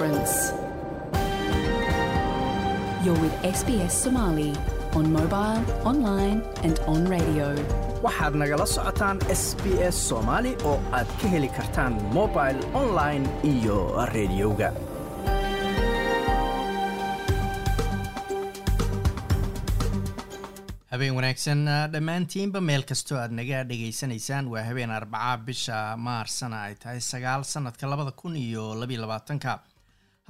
difference. You're with SBS Somali on mobile, online, and on radio. waxaad nagala socotaan s b s soomaali oo aad ka heli kartaan mobil online iyo rediyoga habeen wanaagsan dhammaantiinba meel kastoo aad naga dhegaysanaysaan waa habeen arbaca bisha maarsana ay tahay sagaal sanadka labada kun iyo labaatanka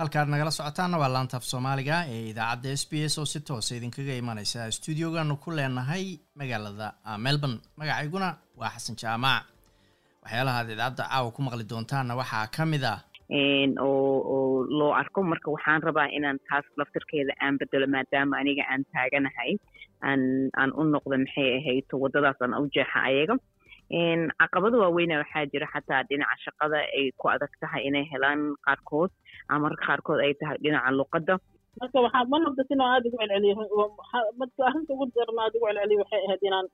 halkaad nagala socotaanna waa laantaaf soomaaliga ee idaacadda s b s oo si toosa idinkaga imaneysa stuudiogaanu ku leenahay magaalada melbourne. Magacayguna waa xasan jaamac. Waxyaalaha aad idaacadda caawa ku maqli doontaanna waxaa ka mid ah oo oo loo arko marka waxaan rabaa inaan taas laftirkeeda aan bedelo maadaama aniga aan taaganahay aan u noqdo maxay ahayd waddadaas aan u jeexa ayaga. Caqabado waaweyna waxaa jira xataa dhinaca shaqada ay ku adag tahay inay helaan qaarkood ama marka qaarkood ay tahay dhinaca luqadda. Marka waxaa ma nabdasin oo aada ugu celceliyo marka arrinta ugu darna aada ugu celceliyo waxay ahayd inaan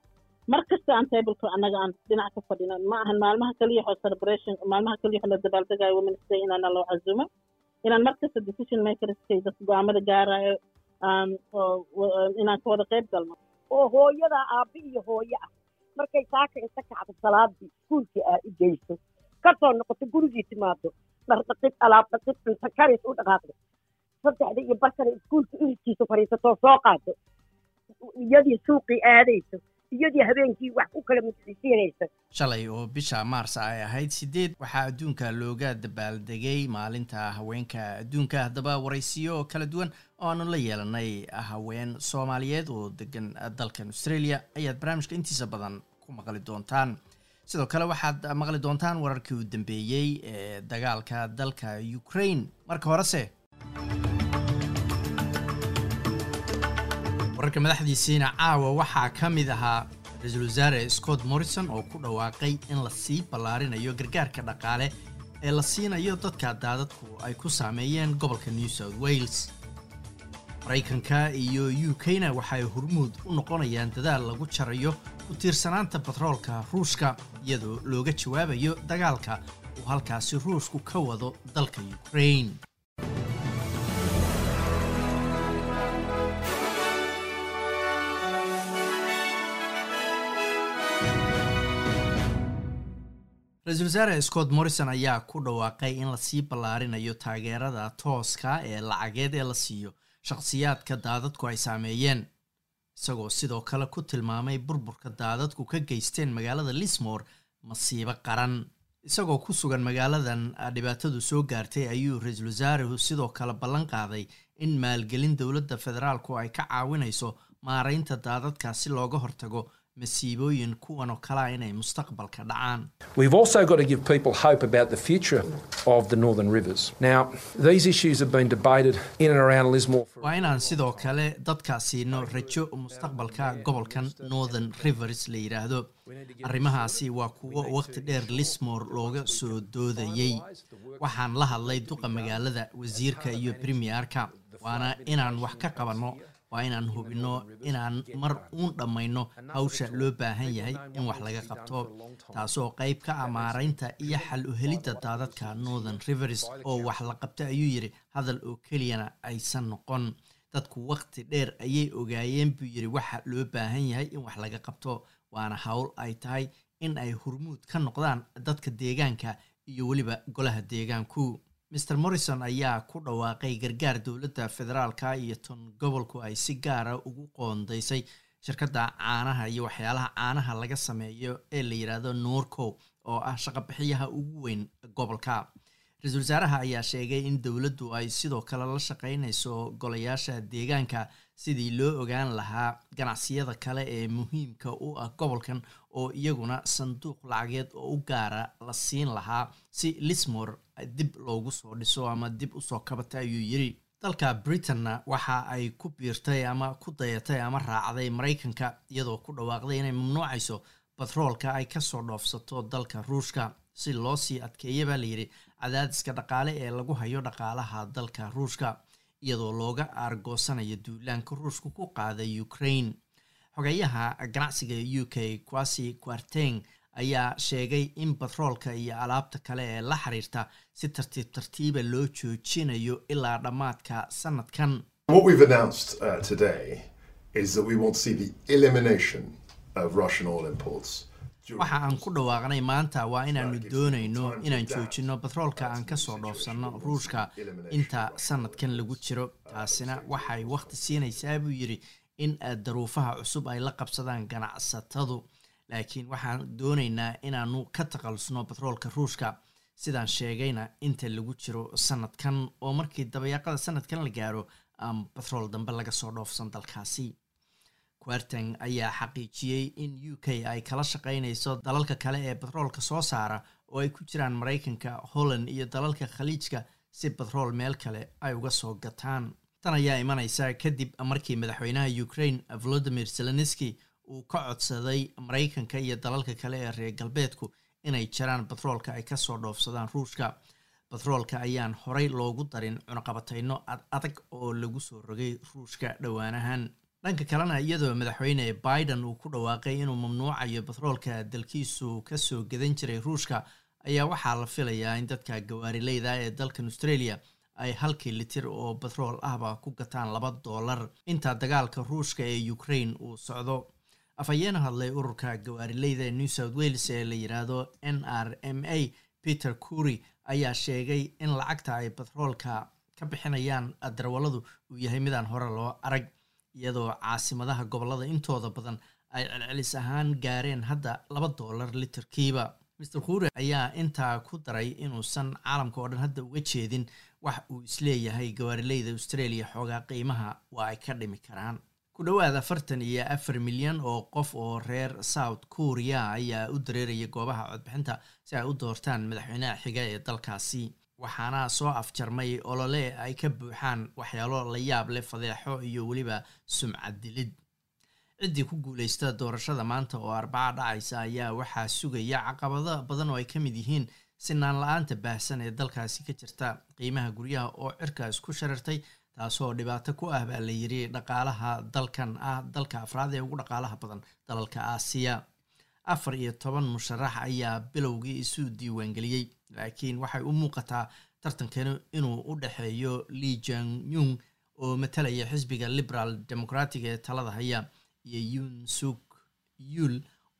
mar kasta aan tableka annaga aan dhinac ka fadhino ma ahan maalmaha kaliya oo celebration maalmaha kaliya oo la dabaaldegaayo women's day inaana loo casumo inaan mar kasta decision makerskay dadka go'aamada gaarayo inaan ka wada qayb galno. Oo hooyada aabbi iyo hooyo ah markay saaka inta kacdo salaadii iskuulkii aa u geyso ka soo noqoto gurigii timaado dhardhaqid alaab dhaqid cunto karis u dhaqaaqdo. Saddexda iyo barkana iskuulka ilidkiisa fadhiisatoo soo qaado. Iyadii suuqii aadayso iyadii habeenkii wax ku kala mudxisiinaysa shalay oo bisha maarsa ay ahayd sideed waxaa adduunka looga dabaaldegay maalinta haweenka. Adduunka haddaba waraysiyo kala duwan oo aanu la yeelanay haween soomaaliyeed oo degan dalkan australia. Ayaad barnaamijka intiisa badan ku maqli doontaan sidoo kale waxaad maqli doontaan wararkii u dambeeyey ee dagaalka dalka ukraine. Marka horese wararka madaxdiisiina caawa waxaa ka mid ahaa ra'iisul wasaare scott morrison oo ku dhawaaqay in la sii ballaarinayo gargaarka dhaqaale ee la siinayo dadka daadadku ay ku saameeyeen gobolka new south wales maraykanka iyo u k-na waxay hormuud u noqonayaan dadaal lagu jarayo ku tiirsanaanta batroolka ruushka iyadoo looga jawaabayo dagaalka uu halkaasi ruushku ka wado dalka ukraine. Ra'iisul wasaare scott morrison ayaa ku dhawaaqay in la sii ballaarinayo taageerada tooska ee lacageed ee la siiyo shakhsiyaadka daadadku ay saameeyeen isagoo sidoo kale ku tilmaamay burburka daadadku ka geysteen magaalada lismore masiibo qaran. Isagoo ku sugan magaaladan dhibaatadu soo gaartay ayuu ra'iisul wasaarehu sidoo kale ballan qaaday in maalgelin dowladda federaalku ay ka caawinayso maaraynta daadadka si looga hortago masiibooyin kuwan oo kalea inay mustaqbalka dhacaan. We've also got to give people hope about the future of the Northern Rivers. Now, these issues have been debated in and around Lismore waa inaan sidoo kale dadka siino rajo mustaqbalka gobolkan northern rivers la yidhaahdo arrimahaasi waa kuwo waqti dheer lismore looga soo doodayey waxaan la hadlay duqa magaalada wasiirka iyo premierka waana inaan wax ka qabanno waa inaan hubinno inaan mar uun dhammayno hawsha loo baahan yahay in wax laga qabto taasoo qayb ka ah maaraynta iyo xal u helidda daadadka northern rivers oo wax la qabta ayuu yidhi hadal oo keliyana aysan noqon. Dadku waqti dheer ayay ogaayeen buu yidhi waxa loo baahan yahay in wax laga qabto waana hawl ay tahay in ay hormuud ka noqdaan dadka deegaanka iyo weliba golaha deegaanku mr morrison ayaa ku dhawaaqay gargaar dowladda federaalka iyo ton gobolku ay si gaara ugu qoondaysay shirkadda caanaha iyo waxyaalaha caanaha laga sameeyo ee la yidhaahdo noorco oo ah shaqabixiyaha ugu weyn gobolka. Ra'iisul wasaaraha ayaa sheegay in dowladdu ay sidoo kale la shaqeynayso golayaasha deegaanka sidii loo ogaan lahaa ganacsiyada kale ee muhiimka u ah gobolkan oo iyaguna sanduuq lacageed oo u gaara la siin lahaa si lismore dib loogu soo dhiso ama dib u soo kabata ayuu yidhi dalka britanna waxa ay ku biirtay ama ku dayatay ama raacday maraykanka iyadoo ku dhawaaqday inay mamnuucayso batroolka ay ka soo dhoofsato dalka ruushka. Si loo sii adkeeya baa layidhi cadaadiska dhaqaale ee lagu hayo dhaqaalaha dalka ruushka iyadoo looga aargoosanayo duulaanka ruushka ku qaaday ukraine. Xogeyaha ganacsiga u k quasi quarteng ayaa sheegay in batroolka iyo alaabta kale ee la xiriirta si tartiib tartiiba loo joojinayo ilaa dhammaadka sanadkan What we've announced uh, today is that we want to see the elimination of Russian oil imports. during waxa aan ku dhawaaqnay maanta waa inaanu doonayno inaan joojino batroolka aan ka soo dhoofsanno ruushka inta sanadkan lagu jiro. taasina waxay wakhti siinaysaa buu yidhi in daruufaha cusub ay la qabsadaan ganacsatadu laakiin waxaan doonaynaa inaanu ka takhalusno batroolka ruushka. Sidaan sheegayna inta lagu jiro sanadkan oo markii dabayaaqada sanadkan la gaaro batrool dambe laga soo dhoofsan dalkaasi. Quarteng ayaa xaqiijiyey in u k ay kala shaqaynayso dalalka kale ee batroolka soo saara oo ay ku jiraan maraykanka holland iyo dalalka khaliijka si batrool meel kale ay uga soo gataan. Tan ayaa imanaysa kadib markii madaxweynaha ukraine volodimir zelenski uu ka codsaday maraykanka iyo dalalka kale ee reer galbeedku inay jaraan batroolka ay ka soo dhoofsadaan ruushka. Batroolka ayaan horey loogu darin cunaqabatayno ad adag oo lagu soo rogay ruushka dhowaanahan. Dhanka kalena iyadoo madaxweyne biden uu ku dhawaaqay inuu mamnuucayo batroolka dalkiisu ka soo gadan jiray ruushka ayaa waxaa la filayaa in dadka gawaarileyda ee dalkan australia ay halkii litir oo batrool ahba ku gataan laba doolar inta dagaalka ruushka ee ukraine uu socdo afhayeena hadlay ururka gawaarileyda ee new south wales ee la yidhaahdo n r m a peter cury ayaa sheegay in lacagta ay batroolka ka bixinayaan darawalladu uu yahay midaan hore loo arag iyadoo caasimadaha gobollada intooda badan ay celcelis ahaan gaareen hadda laba doolar litirkiiba. Master kuure ayaa intaa ku daray inuusan caalamka oo dhan hadda uga jeedin wax uu is leeyahay gawaarileyda australia xoogaa qiimaha waa ay ka dhimi karaan ku dhowaad afartan iyo afar milyan oo qof oo reer south korea ayaa u dareeraya goobaha codbixinta si ay u doortaan madaxweynaha xiga ee dalkaasi. Waxaana soo afjarmay olole ay ka buuxaan waxyaalo la yaab leh fadeexo iyo weliba sumcad dilid. Ciddii ku guuleysta doorashada maanta oo arbaca dhacaysa ayaa waxaa sugaya caqabado badan oo ay ka mid yihiin sinaan la'aanta baahsan ee dalkaasi ka jirta qiimaha guryaha oo cirkaas ku sharartay taasoo dhibaato ku ah baa la yiri dhaqaalaha dalkan ah dalka afraad ee ugu dhaqaalaha badan dalalka aasiya. Afar iyo toban musharax ayaa bilowgii isu diiwaangeliyey laakiin waxay u muuqataa tartankani inuu u dhexeeyo li jang yung oo matalaya xisbiga liberal democratic ee talada haya iyo yun suk yul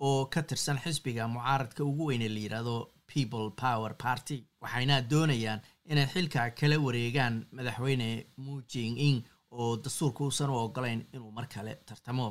oo ka tirsan xisbiga mucaaradka ugu weyne la yidhaahdo people power party waxayna doonayaan inay xilka kala wareegaan madaxweyne mu jing ing oo dastuurka uusan u ogolayn inuu mar kale tartamo.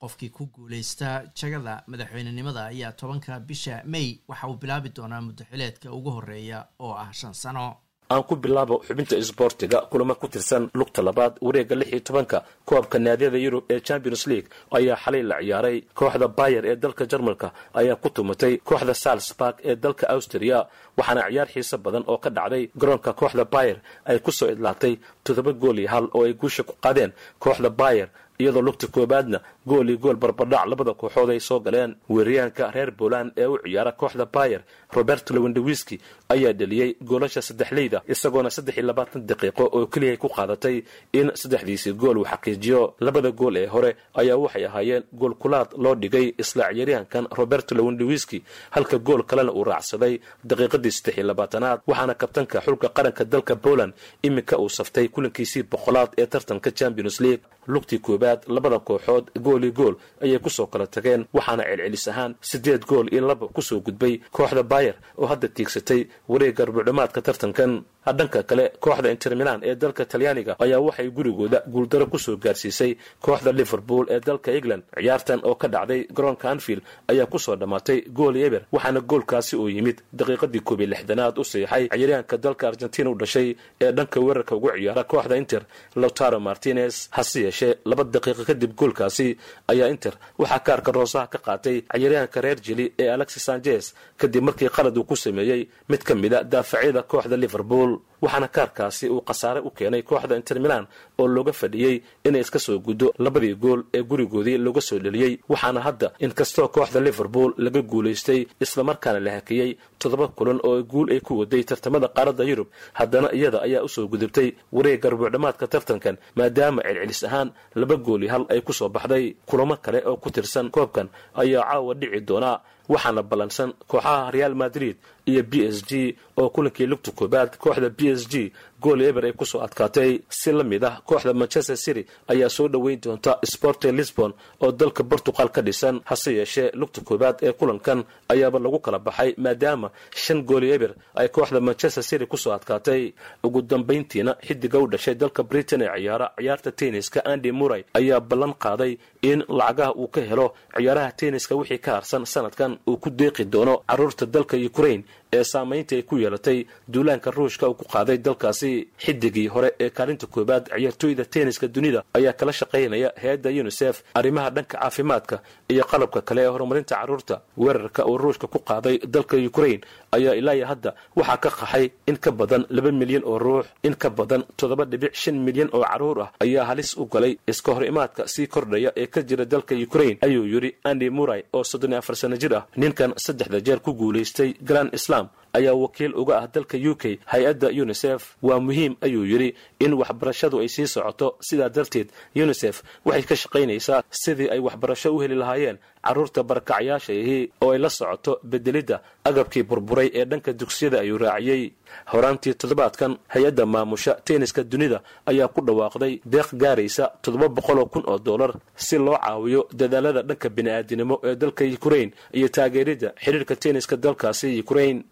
Qofkii ku guuleysta jagada madaxweynenimada ayaa tobanka bisha may waxa uu bilaabi doonaa muddaxileedka ugu horreeya oo ah shan sano aan ku bilaabo xubinta isboortiga kulamo ku tirsan lugta labaad wareegga lix iyo tobanka koobka naadiyada yurub ee champions league ayaa xalay la ciyaaray. Kooxda bayer ee dalka jarmalka ayaa ku tumatay. Kooxda salzburg ee dalka austria waxaana ciyaar xiiso badan oo ka dhacday. Garoonka kooxda bayer ay ku soo idlaatay toddoba gool iyo hal oo ay guusha ku qaadeen. Kooxda bayer iyadoo lugta koobaadna gool iyo gool barbadhac labada kooxood ay soo galeen. Weeraryahanka reer poland ee u ciyaara kooxda bayer robert lewindowiski ayaa dheliyey goolasha saddexleyda isagoona saddex iyo labaatan daqiiqo oo keliya ku qaadatay in saddexdiisii gool uu xaqiijiyo. Labada gool ee hore ayaa waxay ahaayeen gool kulaad loo dhigay isla ciyaaryahankan robert lewindowiski halka gool kalena uu raacsaday daqiiqadii saddex iyo labaatanaad waxaana kabtanka xulka qaranka dalka poland iminka uu saftay kulankiisii boqolaad ee tartanka champions league. Lugtii koobaad labada kooxood gool iyo gool ayay ku soo kala tageen waxaana celcelis ahaan siddeed gool iyo laba ku soo gudbay kooxda bayer oo hadda tiigsatay wareegga rubudhamaadka tartankan. Dhanka kale kooxda inter milan ee dalka talyaaniga ayaa waxay gurigooda guuldaro ku soo gaarsiisay kooxda liverpool ee dalka england ciyaartan oo ka dhacday garoonka anfield ayaa ku soo dhammaatay gool iyo eber waxaana goolkaasi uu yimid daqiiqadii koob iyo lixdanaad u siixay ciyaaryahanka dalka argentina u dhashay ee dhanka weerarka ugu ciyaara kooxda inter lautaro martinez hase yeeshee daqiiqo kadib goolkaasi ayaa inter waxaa kaarka roosaha ka qaatay ciyaaryahanka reer jili ee alexis sanchez kadib markii qalad uu ku sameeyey mid ka mida daafacyada kooxda liverpool waxaana kaarkaasi uu khasaare u keenay kooxda inter milan oo looga fadhiyey inay iska soo guddo labadii gool ee gurigoodii looga soo dheliyey waxaana hadda inkastoo kooxda liverpool laga guulaystay islamarkaana la hakiyey toddoba kulan oo guul ay ku waday tartamada qaaradda yurub haddana iyada ayaa u soo gudubtay wareegga rubuucdhamaadka tartankan maadaama celcelis ahaan laba gool iyo hal ay ku soo baxday. Kulamo kale oo ku tirsan koobkan ayaa caawa dhici doonaa waxaana ballansan kooxaha real madrid iyo b s g oo kulankii lugta koobaad kooxda b s g gool eber ay ku soo adkaatay. Si la mid ah kooxda manchester city ayaa soo dhoweyn doonta sporte lisbon oo dalka portugal ka dhisan. Hase yeeshee lugta koobaad ee kulankan ayaaba lagu kala baxay maadaama shan gooli eber ay kooxda manchester city ku soo adkaatay. Ugu dambayntiina xidiga u dhashay dalka britain ee ciyaara ciyaarta tenniska andy muray ayaa ballan qaaday in lacagaha uu ka helo ciyaaraha tenniska wixii ka harsan sanadkan uu ku deeqi doono. Caruurta dalka ukraine ee saamaynta ay ku yeelatay duulaanka ruushka uu ku qaaday dalkaasi xidigii hore ee kaalinta koobaad ciyaartooyda tenniska dunida ayaa kala shaqaynaya hay'adda unisef arrimaha dhanka caafimaadka iyo qalabka kale ee horumarinta carruurta. Weerarka uu ruushka ku qaaday dalka ukraine ayaa ilaa hadda waxaa ka qaxay in ka badan laba milyan oo ruux in ka badan toddoba dhibic shan milyan oo carruur ah ayaa halis u galay iska hor imaadka sii kordhaya ee ka jira dalka ukraine ayuu yidhi andy muray oo soddon iyo afar sano jir ah ninkan saddexda jeer ku guulaystay grand islam ayaa wakiil uga ah dalka u k hay'adda unisef waa muhiim ayuu yidhi in waxbarashadu ay sii socoto. Sidaa darteed unisef waxay ka shaqaynaysaa sidii ay waxbarasho u heli lahaayeen carruurta barakacyaasha ahi oo ay la socoto bedelidda agabkii burburay ee dhanka dugsiyada ayuu raaciyey. Horaantii toddobaadkan hay'adda maamusha tenniska dunida ayaa ku dhawaaqday deeq gaaraysa toddoba boqoloo kun oo dollar si loo caawiyo dadaalada dhanka bini'aadinimo ee dalka ukraine iyo taageeridda xidhiirka tenniska dalkaasi ukraine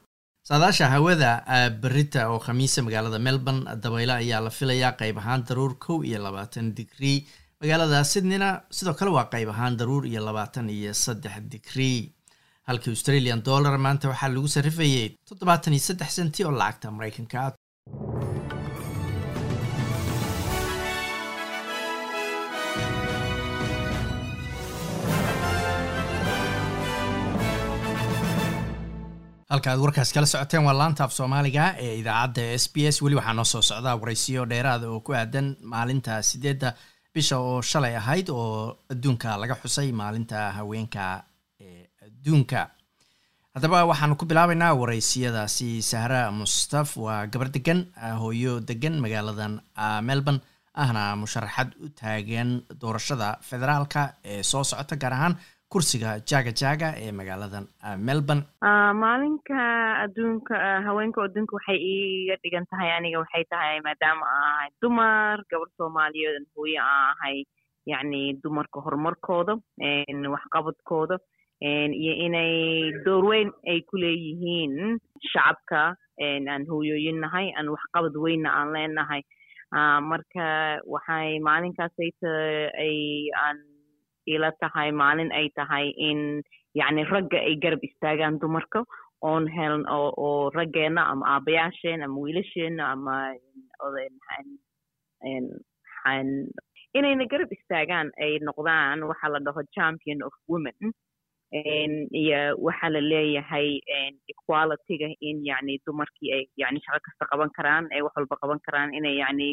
saadaasha hawada berita oo khamiisa magaalada melbourne dabaylo ayaa la filayaa qayb ahaan daruur kow iyo labaatan digrii magaalada sydneyna sidoo kale waa qayb ahaan daruur iyo labaatan iyo saddex digrii halkii australian dollar maanta waxaa lagu sarrifayay toddobaatan iyo saddex senti oo lacagta maraykanka halka aad warkaas kala socoteen waa laanta af soomaaliga ee idaacadda s b s. Weli waxaa noo soo socdaa waraysiyo dheeraada oo ku aadan maalinta sideedda bisha oo shalay ahayd oo adduunka laga xusay maalinta haweenka ee adduunka. Haddaba waxaanu ku bilaabaynaa waraysiyadaasi sahra mustaf waa gabar degan hooyo degan magaaladan melbourne ahna musharaxad u taagan doorashada federaalka ee soo socota gaar ahaan kursiga jaga jaga ee magaaladan melbourne. Maalinka adduunka haweenka adduunka waxay iiga dhigan tahay aniga waxay tahay maadaama aan ahay dumar gabar soomaaliyeed hooye aan ahay yacni dumarka horumarkooda waxqabadkooda iyo inay door weyn ay ku leeyihiin shacabka aan hooyooyin nahay aan waxqabad weynna aan leenahay marka waxay maalinkaasayta ay aan ila tahay maalin ay tahay in yacni ragga ay garab istaagaan dumarka oon helan oo oo raggeena ama aabayaasheen ama wiilasheena ama inayna garab istaagaan ay noqdaan waxaa la dhaho champion of women. iyo waxaa la leeyahay equalityga in yacni dumarkii ay yani shaqo kasta qaban karaan ay wax walba qaban karaan inay yacni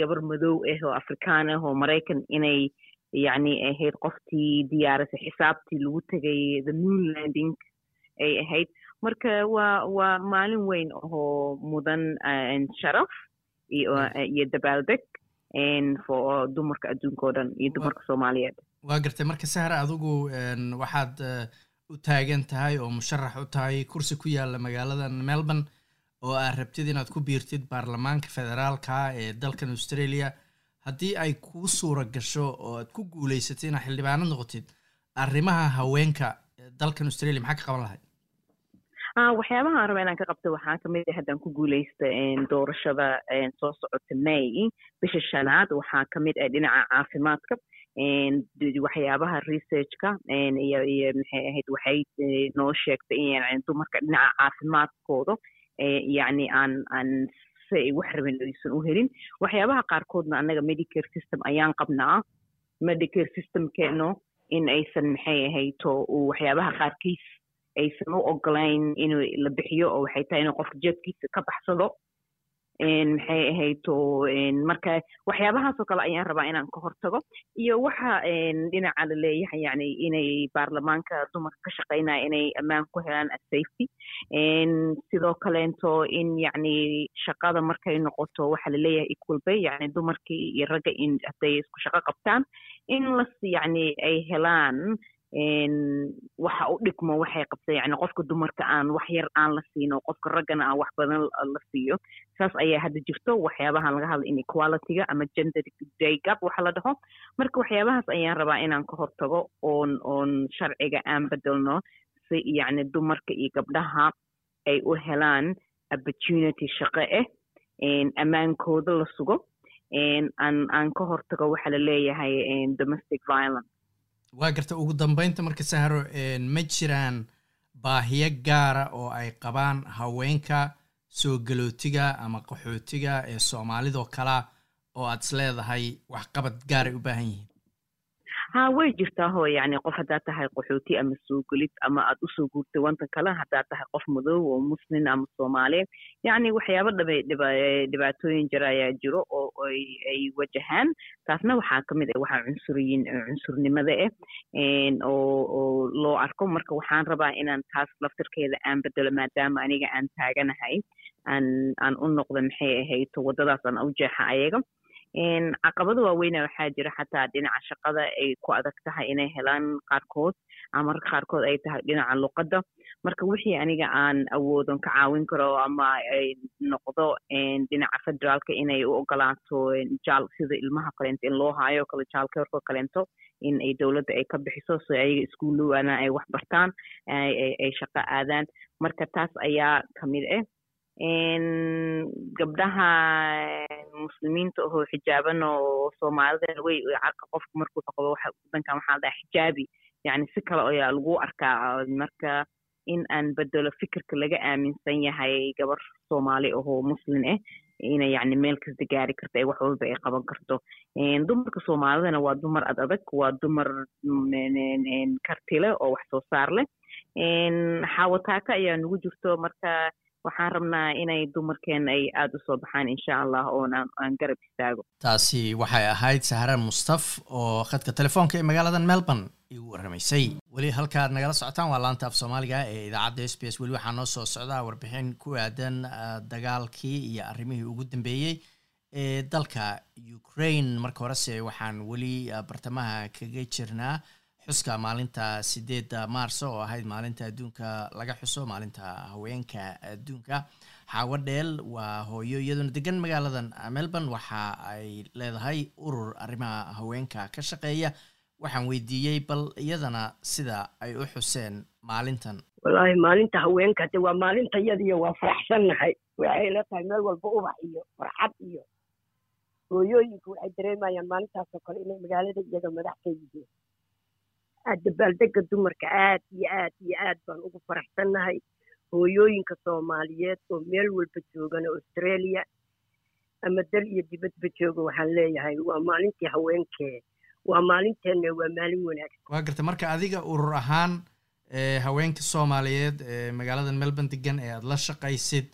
gabar madow ah oo afrikaan ah oo maraykan inay yacni ahayd qoftii diyaarisay xisaabtii lagu tegay the moon landing ay ahayd marka waa waa maalin weyn oo mudan sharaf iyo dabaaldeg for dumarka adduunka o dhan iyo dumarka soomaaliyeed waa gartay marka sahra adigu waxaad u taagan tahay oo musharax u tahay kursi ku yaalla magaaladan melbourne oo aad rabtid inaad ku biirtid baarlamaanka federaalka ee dalkan australia haddii ay kuu suura gasho oo aad ku guulaysatid inaad xildhibaanad noqotid arrimaha haweenka dalkan australia maxaa ka qaban lahayd? Waxyaabaha aan raba inaan ka qabto waxaa ka mid ah haddaan ku guulaysta doorashada soo socota may bisha shanaad. Waxaa ka mid ah dhinaca caafimaadka waxyaabaha researchka iyo iyo maxay ahayd waxay noo sheegtay in dumarka dhinaca caafimaadkooda yacni aan aan si ay wax rabin aysan u helin. Waxyaabaha qaarkoodna annaga medicare system ayaan qabnaa. Medicare systemkeeno in aysan maxay ahayto waxyaabaha qaarkiis aysan u ogolayn in la bixiyo oo waxay tahay inuu qofka jeebkiisa ka baxsado maxay ahayto marka waxyaabahaasoo kale ayaan rabaa inaan ka hortago. Iyo waxa dhinaca la leeyahay yani inay baarlamaanka dumarka ka shaqaynaya inay ammaan ku helaan safety. Sidoo kaleento in yacni shaqada markay noqoto waxa la leeyahay equal yani dumarkii iyo ragga in hadday isku shaqo qabtaan. In las yacni ay helaan waxa u dhigmo waxay qabta yani qofka dumarka aan wax yar aan la siino qofka raggana aan wax badan la siiyo. Saas ayaa hadda jirto waxyaabahan laga hadla inequalityga ama gender day gap waxa la dhaho. Marka waxyaabahaas ayaan rabaa inaan ka hortago oon oon sharciga aan bedelno si yacni dumarka iyo gabdhaha ay u helaan opportunity shaqo ah ammaankooda la sugo aan aan ka hortago waxa la leeyahay domestic violence waa garta ugu dambeynta marka saharo ma jiraan baahiyo gaara oo ay qabaan haweenka soo galootiga ama qaxootiga ee soomaalidoo kalea oo aad is leedahay waxqabad gaaray u baahan yihiin ha way jirtaa ho yani qof haddaad tahay qaxooti ama soo gelid ama aad u soo guurtay wantan kale haddaad tahay qof madow oo muslin ama soomaali yacni waxyaaba dhiba dhibaatooyin jira ayaa jiro oo ay wajahaan. Taasna waxaa ka mid ah cunsuriyin cunsurnimada ah oo oo loo arko. Marka waxaan rabaa inaan taas laftirkeeda aan bedelo maadaama aniga aan taaganahay aan aan u noqdo maxay ahayd waddadaas aan u jeexa ayaga caqabado waaweyna waxaa jira xataa dhinaca shaqada ay ku adag tahay inay helaan qaarkood ama marka qaarkood ay tahay dhinaca luqadda marka wixii aniga aan awoodon ka caawin karo ama ay noqdo dhinaca federaalka inay u ogolaato jaal sida ilmaha kaleento in loo haayo kale jaalkeerko kaleento in ay dowladda ay ka bixiso so ayaga iskuulowana ay wax bartaan ay shaqo aadaan marka taas ayaa ka mid ah gabdhaha muslimiinta ahoo xijaaban oo soomaalida way qofku markuu qabo wadankan waxaa la xijaabi yani si kale ayaa lagu arkaa marka in aan bedelo fikirka laga aaminsan yahay gabar soomaali ahoo muslin ah ina yani meel kasta gaari karto ee wax walba ay qaban karto dumarka soomaalidana waa dumar ad adag waa dumar kartile oo wax soo saar leh xaawataaka ayaa nagu jirto marka waxaan rabnaa inay dumarkeena ay aada u soo baxaan insha allah oon aan garab istaago. Taasi waxay ahayd sahran mustaf oo khadka telefoonka ee magaalada melbourne igu warramaysay weli halkaad nagala socotaan waa laanta af soomaaliga ee idaacadda s b s. Weli waxaa noo soo socdaa warbixin ku aadan dagaalkii iyo arrimihii ugu dambeeyey ee dalka ukraine. Marka horese waxaan weli bartamaha kaga jirnaa xuska maalinta sideedda maarso oo ahayd maalinta adduunka laga xuso maalinta haweenka adduunka. Xaawo dheel waa hooyo iyaduna degan magaaladan melbourne waxa ay leedahay urur arrimaha haweenka ka shaqeeya. Waxaan weydiiyey bal iyadana sida ay u xuseen maalintan. Wallaahi maalinta haweenka de waa maalinta yadiyo waa faraxsannahay waxay la tahay meel walba ubax iyo farxad iyo hooyooyinku waxay dareemayaan maalintaasoo kale inay magaalada iyaga madax ka yihiin dabaaldega dumarka aad iyo aad iyo aad baan ugu faraxsannahay hooyooyinka soomaaliyeed oo meel walba joogana australia ama dal iyo dibadba jooga waxaan leeyahay waa maalintii haweenkee waa maalinteenna waa maalin wanaagsan waa garta marka adiga urur ahaan haweenka soomaaliyeed ee magaalada melbourne degan ee aada la shaqaysid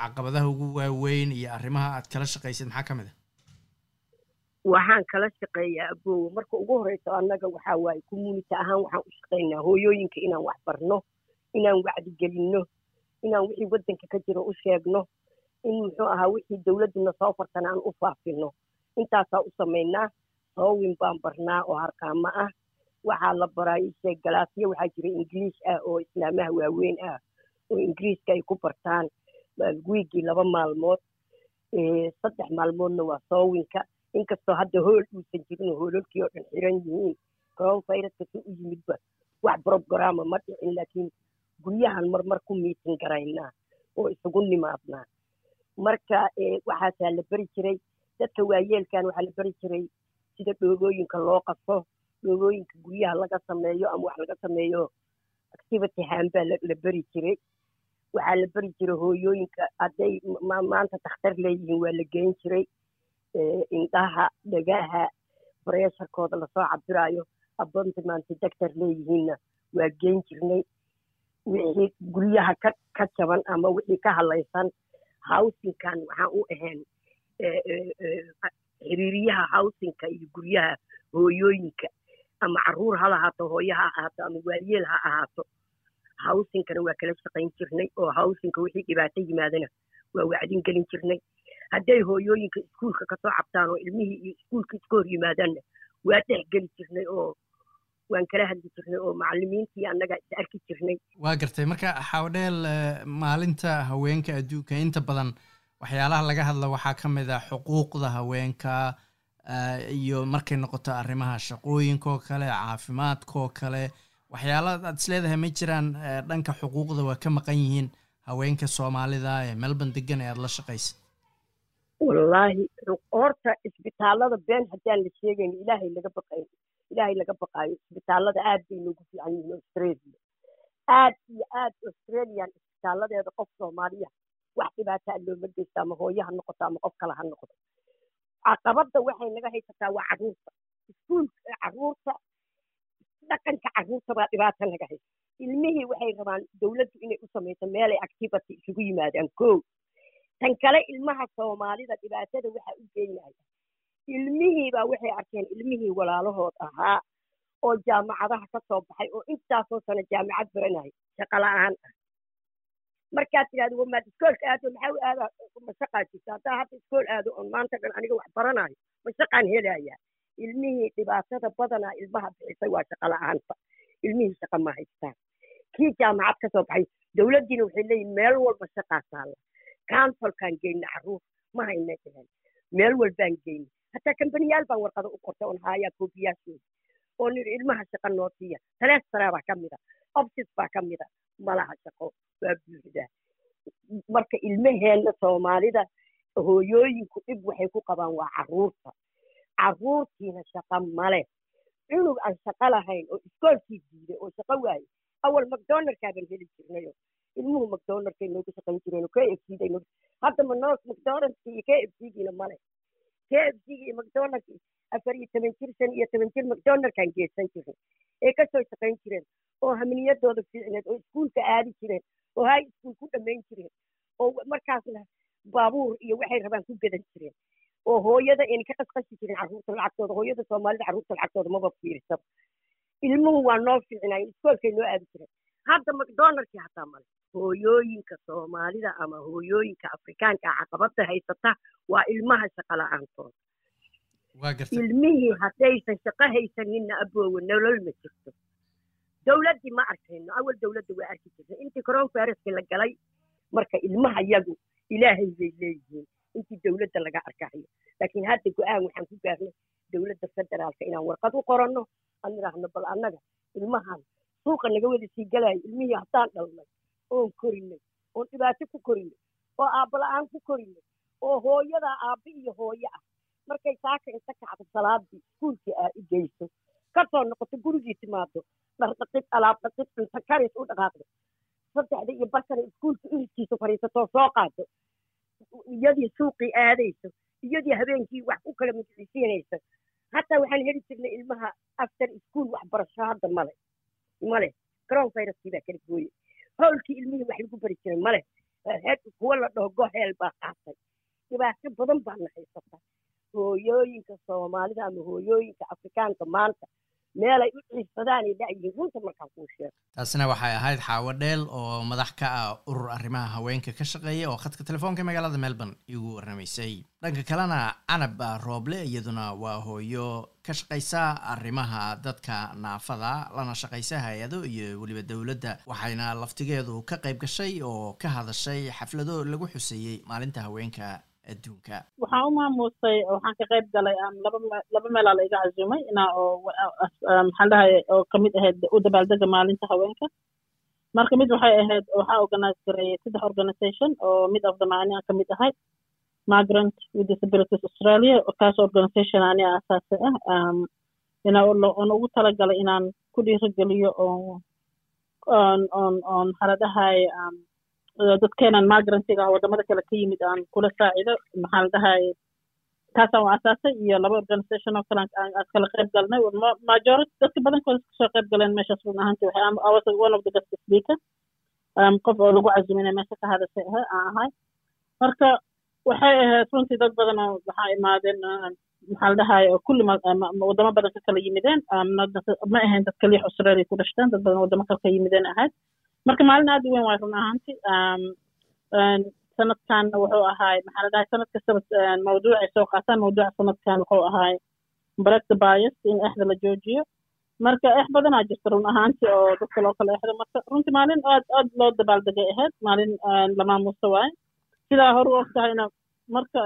caqabadaha ugu waaweyn iyo arrimaha aad kala shaqaysid maxaa ka mid a waxaan kala shaqeeyaa abowe marka ugu horeyso annaga waxaa waaye community ahaan waxaan u shaqaynaa hooyooyinka inaan wax barno inaan wacdigelinno inaan wixii waddanka ka jiro u sheegno in muxuu ahaa wixii dowladduna soo fartana aan u faafino. Intaasaa u samaynaa soowin baan barnaa oo harqaamo ah. Waxaa la baraa isheeg galaasyo waxaa jira ingiliish ah oo islaamaha waaweyn ah oo ingiriiska ay ku bartaan. Wiigii laba maalmood saddex maalmoodna waa soowinka inkastoo hadda hool uusan jirin hoololkii oo dhan xiran yihiin coronaviruska si u yimidba wax brograma ma dhicin laakiin guryahan marmar ku miitin garaynaa oo isugu nimaadnaa marka waxaasaa la beri jiray dadka waayeelkan waxaa la beri jiray sida dhoobooyinka loo qaso dhoobooyinka guryaha laga sameeyo ama wax laga sameeyo activity hambaa la beri jiray waxaa la beri jiray hooyooyinka hadday maanta dakhtar leeyihiin waa la geyn jiray indhaha dhagaha bareesharkooda la soo cabiraayo abontimanti doctor leeyihiinna waa geyn jirnay. Wixii guryaha ka jaban ama wixii ka hadlaysan howsinkan waxaan u ahayn xiriiriyaha howsinka iyo guryaha hooyooyinka. Ama carruur ha lahaato hooyo ha ahaato ama waayeel ha ahaato howsinkana waa kala shaqayn jirnay oo howsinka wixii dhibaato yimaadana waa wacdin gelin jirnay hadday hooyooyinka iskuulka ka soo cabtaan oo ilmihii iyo iskuulka iska hor yimaadaanna waa dhexgeli jirnay oo waan kala hadli jirnay oo macallimiintii annaga is arki jirnay. Waa gartay. Marka xawadheel maalinta haweenka adduunka inta badan waxyaalaha laga hadla waxaa ka mid ah xuquuqda haweenka iyo markay noqoto arrimaha shaqooyinkaoo kale caafimaadkaoo kale. Waxyaala aad is leedahay ma jiraan dhanka xuquuqda waa ka maqan yihiin haweenka soomaalida ee melbourne degan ee aada la shaqaysa wallaahi horta isbitaallada been haddaan la sheegayn ilaahay laga baqayo ilaahay laga baqaayo isbitaallada aad bay noogu fiican yihiin australia. Aad iyo aad australian isbitaaladeeda qof soomaaliya wax dhibaataa looma geysta ama hooye ha noqoto ama qof kale ha noqdo caqabadda waxay naga haysataa waa carruurta. Iskuulka carruurta dhaqanka carruurta baa dhibaata naga haysa ilmihii waxay rabaan dowladdu inay u samayso meelay activity isugu yimaadaan. Kow tan kale ilmaha soomaalida dhibaatada waxa u geynaya ilmihiibaa waxay arkeen ilmihii walaalahood ahaa oo jaamacadaha ka soo baxay oo intaasoo sano jaamacad baranaya shaqa la'aan ah. Markaad tidhahdo wamaad iskoolka aado maxaa aada mashaqaa jirta haddaa hadda iskool aado oon maanta dhan aniga wax baranayo mashaqaan helaya ilmihii dhibaatada badanaa ilmaha bixisay waa shaqa la'aanta. Ilmihii shaqa ma haystaan. Kii jaamacad ka soo baxay dowladdiina waxay leeyihiin meel walba shaqaa taalla counsolkaan geyna carruur ma hayna dhahan meel walbaan geyna hataa kambaniyaal baan warqado u qorta oon haayaa koobiyaashooda oo nidhi ilmaha shaqa noo siiya. Taleestaraa baa ka mida. Obsis baa ka mida. Malaha shaqo waa buuxdaa marka ilmaheenna soomaalida hooyooyinku dhib waxay ku qabaan waa carruurta carruurtiina shaqa male cunug aan shaqa lahayn oo iskoolkii diiday oo shaqo waaye awal macdonaldkaaban heli jirnayo ilmuhu macdonaldkay noogu shaqayn jireen k f c day noogu hadda manos macdonaldki iyo k f c giina male k f c iyo macdonaldki afar iyo toban jir shan iyo toban jir macdonaldkaan geesan jirnay ee ka soo shaqayn jireen oo haminiyadooda fiicneed oo iskuulka aadi jireen oo high school ku dhammayn jireen oo markaasna baabuur iyo waxay rabaan ku gadan jireen oo hooyada ayna ka qasqashi jirin carruurta lacagtooda hooyada soomaalida carruurta lacagtooda maba fiirsaba ilmuhu waa noo fiicnaayeen iskoolkay noo aadi jireen hadda macdonaldkii hataa male hooyooyinka soomaalida ama hooyooyinka afrikaanka caqabada haysata waa ilmaha shaqa la'aantooda ilmihii haddaysan shaqo haysaninna aboowe nolol ma jirto. Dowladdii ma arkayno awal dowladda waa arki jirtay. Intii coronaviruskii la galay marka ilmaha yagu ilaahay bay leeyihiin. Intii dowladda laga arkayo. Laakiin hadda go'aan waxaan ku gaarnay dowladda federaalka inaan warqad u qoranno. Aan idhaahno bal annaga ilmahan suuqa naga wada sii galayo ilmihii haddaan dhalnay oon korinay oon dhibaato ku korinay oo aabala-aan ku korinay oo hooyadaa aabbi iyo hooyo ah. Markay saaka inta kacdo salaadii iskuulkii aa u geyso. Kasoo noqoto gurigii timaado dhardhaqid alaab dhaqid cunto karis u dhaqaaqdo. Saddexda iyo barkana iskuulka iriskiisa fadhiisatoo soo qaado. Iyadii suuqii aadayso iyadii habeenkii wax u kala mujcisiinayso hataa waxaan heli jirnay ilmaha after school waxbarasho hadda male male coronaviruskii baa kala gooye howlkii ilmihii wax lagu bari jiray male kuwa la dhaho goheel baa qaatay. Dhibaato badan baana haysata. Hooyooyinka soomaalida ama hooyooyinka afrikaanka maanta meelay u ciirsadaanay dhacyihiin runta markaan kuu sheego. Taasina waxay ahayd xaawo dheel oo madax ka ah urur arrimaha haweenka ka shaqeeya oo khadka telefoonka magaalada melbourne igu warramaysay dhanka kalena canab rooble iyaduna waa hooyo ka shaqaysa arrimaha dadka naafada lana shaqaysa hay'ado iyo weliba dowladda waxayna laftigeedu ka qayb gashay oo ka hadashay xaflado lagu xuseeyey maalinta haweenka adduunka. Waxaan u maamuusay waxaan ka qayb galay laba laba meelaa la iga cazumay inaa oo maxaan dhahay oo ka mid ahayd u dabaaldega maalinta haweenka. Marka mid waxay ahayd waxaa organize gareeyay saddex organization oo mid of them ani aan ka mid ahay. Migrant with disabilities australia kaas organization ani aasaasi ah. Inaa oon ugu talagalay inaan ku dhiirigeliyo oo on on on haladahay dadkeenan migrantiga ah waddamada kale ka yimid aan kula saacido maxaa la taasaan u asaasay iyo laba organisation oo kale aan kala qayb galnay. Majority dadka badankooda ka soo qayb galeen meeshaas run ahaanti waxay one of the guest speaker. Qof oo lagu cazumina meesha ka hadashay aan ahay. Marka waxay ahayd runtii dad badan oo waxaa imaadeen maxaa la dhahay kulli wadamo badan ka kala yimideen. Ma ahayn dad kaliya australia ku dhashteen dad badan wadamo kale ka yimideen ahayd marka maalin aad u weyn waay run ahaanti sanadkan wuxuu ahaay maxaa la dhahay sanad mawduucay soo qaataan mawduuca sanadkan wuxuu ahaay break the bias in exda la joojiyo. Marka eex badanaa jirta run ahaantii oo dadka loo kala exdo marka runtii maalin aad aad loo dabaaldegay ahayd maalin la maamuuso waaye sidaa hore u og tahayna marka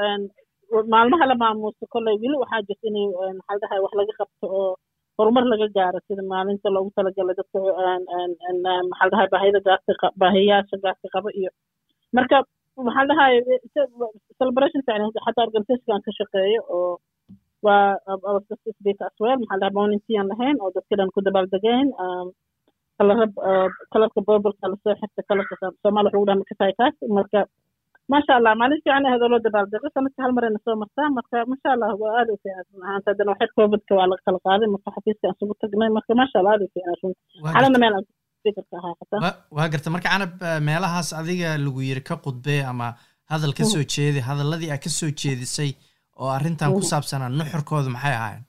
maalmaha la maamuuso kolley weli waxaa jirta inay maxaa dhahay wax laga qabto oo horumar laga gaaro sida maalinta loogu talagalay dadka maxaa dhahay baahida gaaska baahiyaasha gaaska qaba iyo marka maxaa dhahay celebration fiican xataa organizationkan ka shaqeeyo oo waa speak as well maxaa dhahay volunteer lahayn oo dadka dhan ku dabaaldegeen kalara kalarka bobolka la soo xirta kalarka soomaali wuxuu dhaha makasay kaas marka maasha allah maalin fiican ahayd oo loo dabaaldego sanadka hal marayna soo martaa. Marka maasha allah waa aad u fiican. Ahaanta haddana waxeer covidka waa laga kala qaaday. Marka xafiiska aan isugu tagnay. Marka maasha allah aad u fiican. Xalana meel aan speakerka ahaa waa garta. Marka canab meelahaas adiga lagu yiri ka qudbee ama hadal ka soo jeedi hadaladii aad ka soo jeedisay oo arrintan ku saabsanaa nuxurkooda maxay ahaayeen?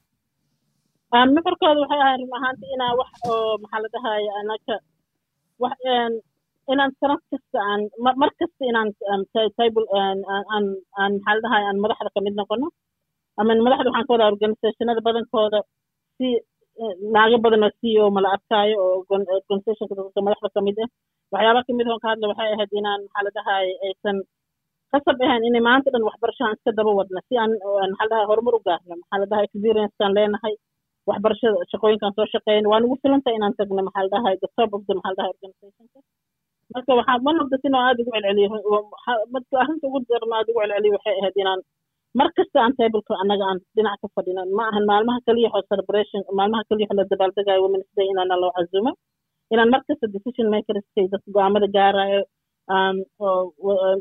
Nuxurkooda waxay ahayn run ahaantii inaa wax oo maxaa la dhahaya anaka wax inaan sanad kasta aan mar kasta inaan table aan aan maxaa la dhahaya aan madaxda ka mid noqono ama madaxda waxaan ka wadaa organizationada badankooda si naago badan oo c o mala arkaayo oo organizationka dadka madaxda ka mid ah. Waxyaaba ka mid oon ka hadla waxay ahayd inaan maxaa la dhahaya aysan kasab ahayn inay maanta dhan waxbarashaaan iska daba wadna si aan maxaa la dhahay horumar u gaarno maxaa la dhahay experiencekaan leenahay waxbarashada shaqooyinkaan soo shaqeyn. Waa nagu filanta inaan tagno maxaa la dhahay the top of the maxaa la dhahay organizationka marka waxaa one of the thing oo aada ugu celceliyo marka arrinta ugu darno aada ugu celceliyo waxay ahayd inaan mar kasta aan tableka annaga aan dhinac ka fadhino ma ahan maalmaha kaliya oo celebration maalmaha kaliya la dabaaldegayo women's day inaana loo cazumo inaan mar kasta decision makerskay dadka go'aamada gaarayo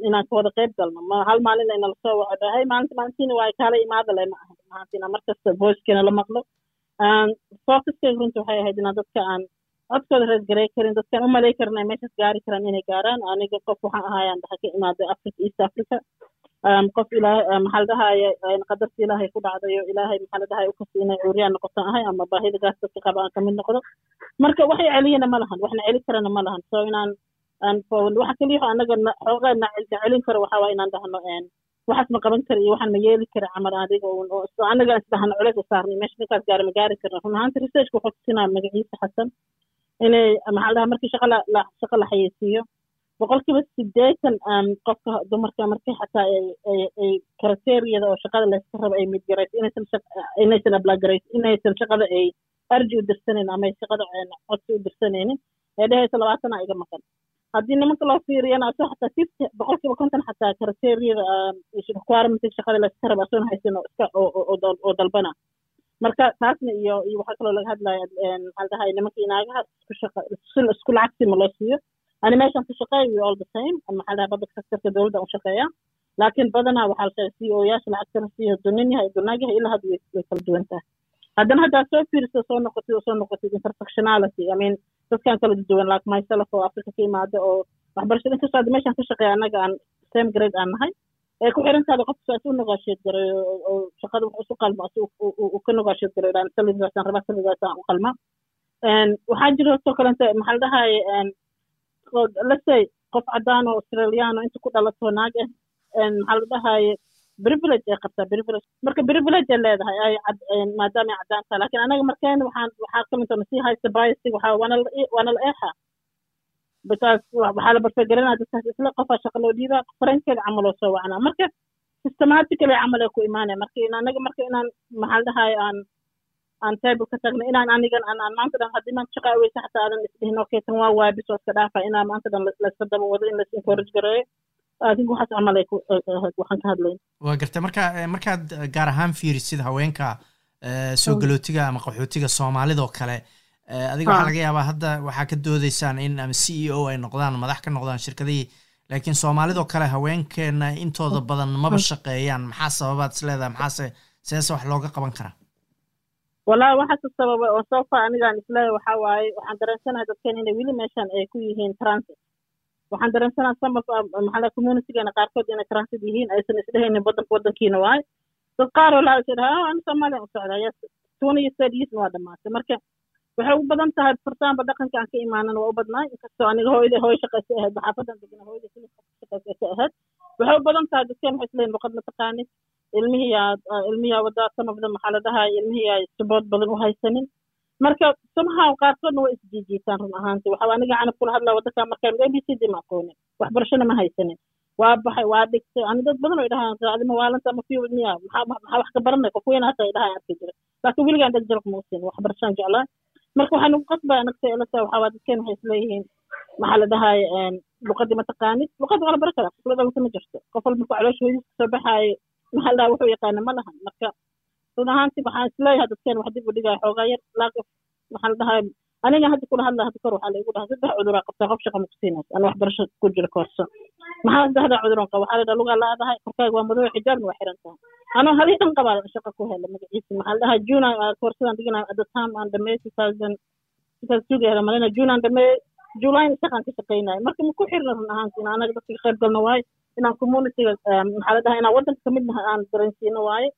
inaan ka wada qayb galno. Ma hal maalin ayna la soo waco dhahay maalinta maalintiina waa kaala imaada le ma ahan. Maalintiina mar kasta voicekeena la maqlo. Focuskayga runta waxay ahayd inaan dadka aan codkooda reesgarey karin dadkaan u malay karin ay meeshaas gaari karaan inay gaaraan aniga qof waxaan ahaayaan dhaha ka imaaday africa east africa. Qof ilaahay maxaa la dhahaya qadarta ilaahay ku dhacdayo. Ilaahay maxaa la dhahaya ukasta inay cuuriyaan noqotaan ahay ama baahida gaas dadka qaba aan ka mid noqdo. Marka waxay celiyana ma lahan. Waxna celi karana ma lahan. So inaan waxa kaliya anaga xoogaa na celin karo waxaa waa inaan dhahno waxaas ma qaban kara iyo waxaan ma yeeli kara camal adiga anaga isdhahno culeys saarnay. Meesha ninkaas gaara ma gaari karna run ahaanta researchka wuxuu tusinaa magaciisa xasan inay maxaa la dhahaa markii shaqa la shaqa la xayeysiiyo. Boqolkiiba sideetan qofka dumarka markii xataa ay karateeriyada oo shaqada layska rabo ay midgarayso inaysan inaysan ablagarayso inaysan shaqada ay arji u dirsaneyn ama ay shaqada codsi u dirsanaynin ee dhehaysa labaatana iga maqan. Haddii nimanka loo fiiriyana asoo xataa fifty boqolkiiba konton xataa karateeriyada requirement shaqada layska rabo asoon haysan oo iska oo dalbana marka taasna iyo iyo waxaa kaloo laga hadlaya maxaa dhahay nimanka inaagaha isku lacagsi ma loo siiyo. Ani meeshan ku shaqeeya we all the same. Maxaa dhahay sectorka dowladda u shaqeeya. Laakiin badanaa waxaa la c yaasha lacagtana siiyo dunin yahay dunaag ilaa hadda way kala duwan tahay haddana haddaad soo fiiriso soo noqotid oo soo noqotid intersectionality. I mean dadkan kala duwan like myself oo africa ka imaada oo waxbarashada inkastoo hadda meeshan ka shaqeeya annaga aan same grade aan nahay ee ku xiran tahay qofka saas u negotiate garay oo shaqada wax isu qalmo uu ka negotiate garay dhaan salidaasaan rabaa salidaasaan u qalma. Waxaa jira soo kalenta maxaa la dhahaye let's say qof cadaan australiano inta ku dhalato naag ah maxaa la dhahaye privilege ay qabtaa privilege. Marka privilege ay leedahay ay maadaama ay cadaan tahay laakiin anaga markeena waxaan waxaa kamidta nasii haysta biasig waana la eexa waxaa la barfagaranaa dadkaas isla qofaa shaqa loo dhiibaa farankeeda camal oo soo wacnaa marka systematically camal ku imaanaya marka in anaga marka inaan maxaa la dhahaye aan aan table ka tagno inaan anigan aan aan maanta dhan haddii maanta shaqa aweysa xataa aadan isdhihin okay tan waa waabis oo iska dhaafa inaan maanta dhan layska daba wado in lais encourage gareeyo adigu waxaas camal ay waxaan ka hadlayn waa gartay marka markaad gaar ahaan fiirisid haweenka soo galootiga ama qaxootiga soomaalidoo kale adiga waxaa laga yaabaa hadda waxaa ka doodeysaan in ama c e o ay noqdaan madax ka noqdaan shirkadihii. Laakiin soomaalidoo kale haweenkeena intooda badan maba shaqeeyaan. Maxaa sababaad is leedahay? Maxaase seese wax looga qaban karaa wallahi waxaase sababa oo far anigaan is leeyahay waxaa waaye waxaan dareensanahay dadkeen inay weli meeshan ay ku yihiin transit. Waxaan dareensanaha some of maxaa communitygeena qaarkood inay transit yihiin aysan isdhehaynin wadanka wadankiina waaye. Dad qaar oo laha dhaha ani soomaaliya u socdaa yes. Thirty years waa dhamaatay marka waxay u badan tahay furtaanba dhaqanka aan ka imaanan waa u badnaay inkastoo aniga hooyada hooyo shaqaysa ahayd xaafadan degna hooyada keli shaqaysa ahayd. Waxay u badan tahay dadkeen waxay isleeyihin luqad ma taqaanid ilmihiyaa ilmihiyaa wadaa them maxaa la dhahay ilmihiyaa support badan u haysanin. Marka somehow qaarkoodna way isjiijiitaan run ahaanti waxa aniga canab kula hadlaa wadanka markaan a b c d ma aqoonin waxbarashana ma haysanin. Waa baxay waa dhigtay. Ani dad badan oo idhahaan raacdima waalanta ama fiiwid miya maxaa wax ka baranay? Qof weyn hata idhahaan arki jira. Laakiin weligaan dheg jarab ma waxbarashaan jeclaa marka waxaan ugu qasbaa anagta ilata waxaa dadkeen waxay isleeyihiin maxaa la dhahaye luqadii mataqaanid luqadda waa la baran karaa qof la dhalata ma jirto. Qof walba ku caloosha weydiis ka soo baxaaye maxaa la dhaha wuxuu yaqaana ma lahan. Marka run ahaanti waxaan is leeyahay dadkeen wax dib u dhigaya xoogaa yar laakiin maxaa la dhahaye aniga hadda kula hadla hadda kor waxaa la igu dhaha saddex cuduraa qabtaa qof shaqa makusiinays ana waxbarasho ku jira koorso. Maxaa saddexdaa cuduran qaba? Waxaa la dhaha lugaa laadahay korkaaga waa madow xijaabna waa xiran tahay. Anoo halii dhan qabaa shaqa ku hela magaciisa maxaa la dhahaa juna koorsadan dhiganayo at the time aan dhameey two thousand two gaara malina juna aan dhameey july shaqaan ka shaqaynayo marka ma ku xirna run ahaanti in anaga dadka qayb galno waaye inaan communityga maxaa la inaan wadanka ka mid nahay aan dareensiino waaye.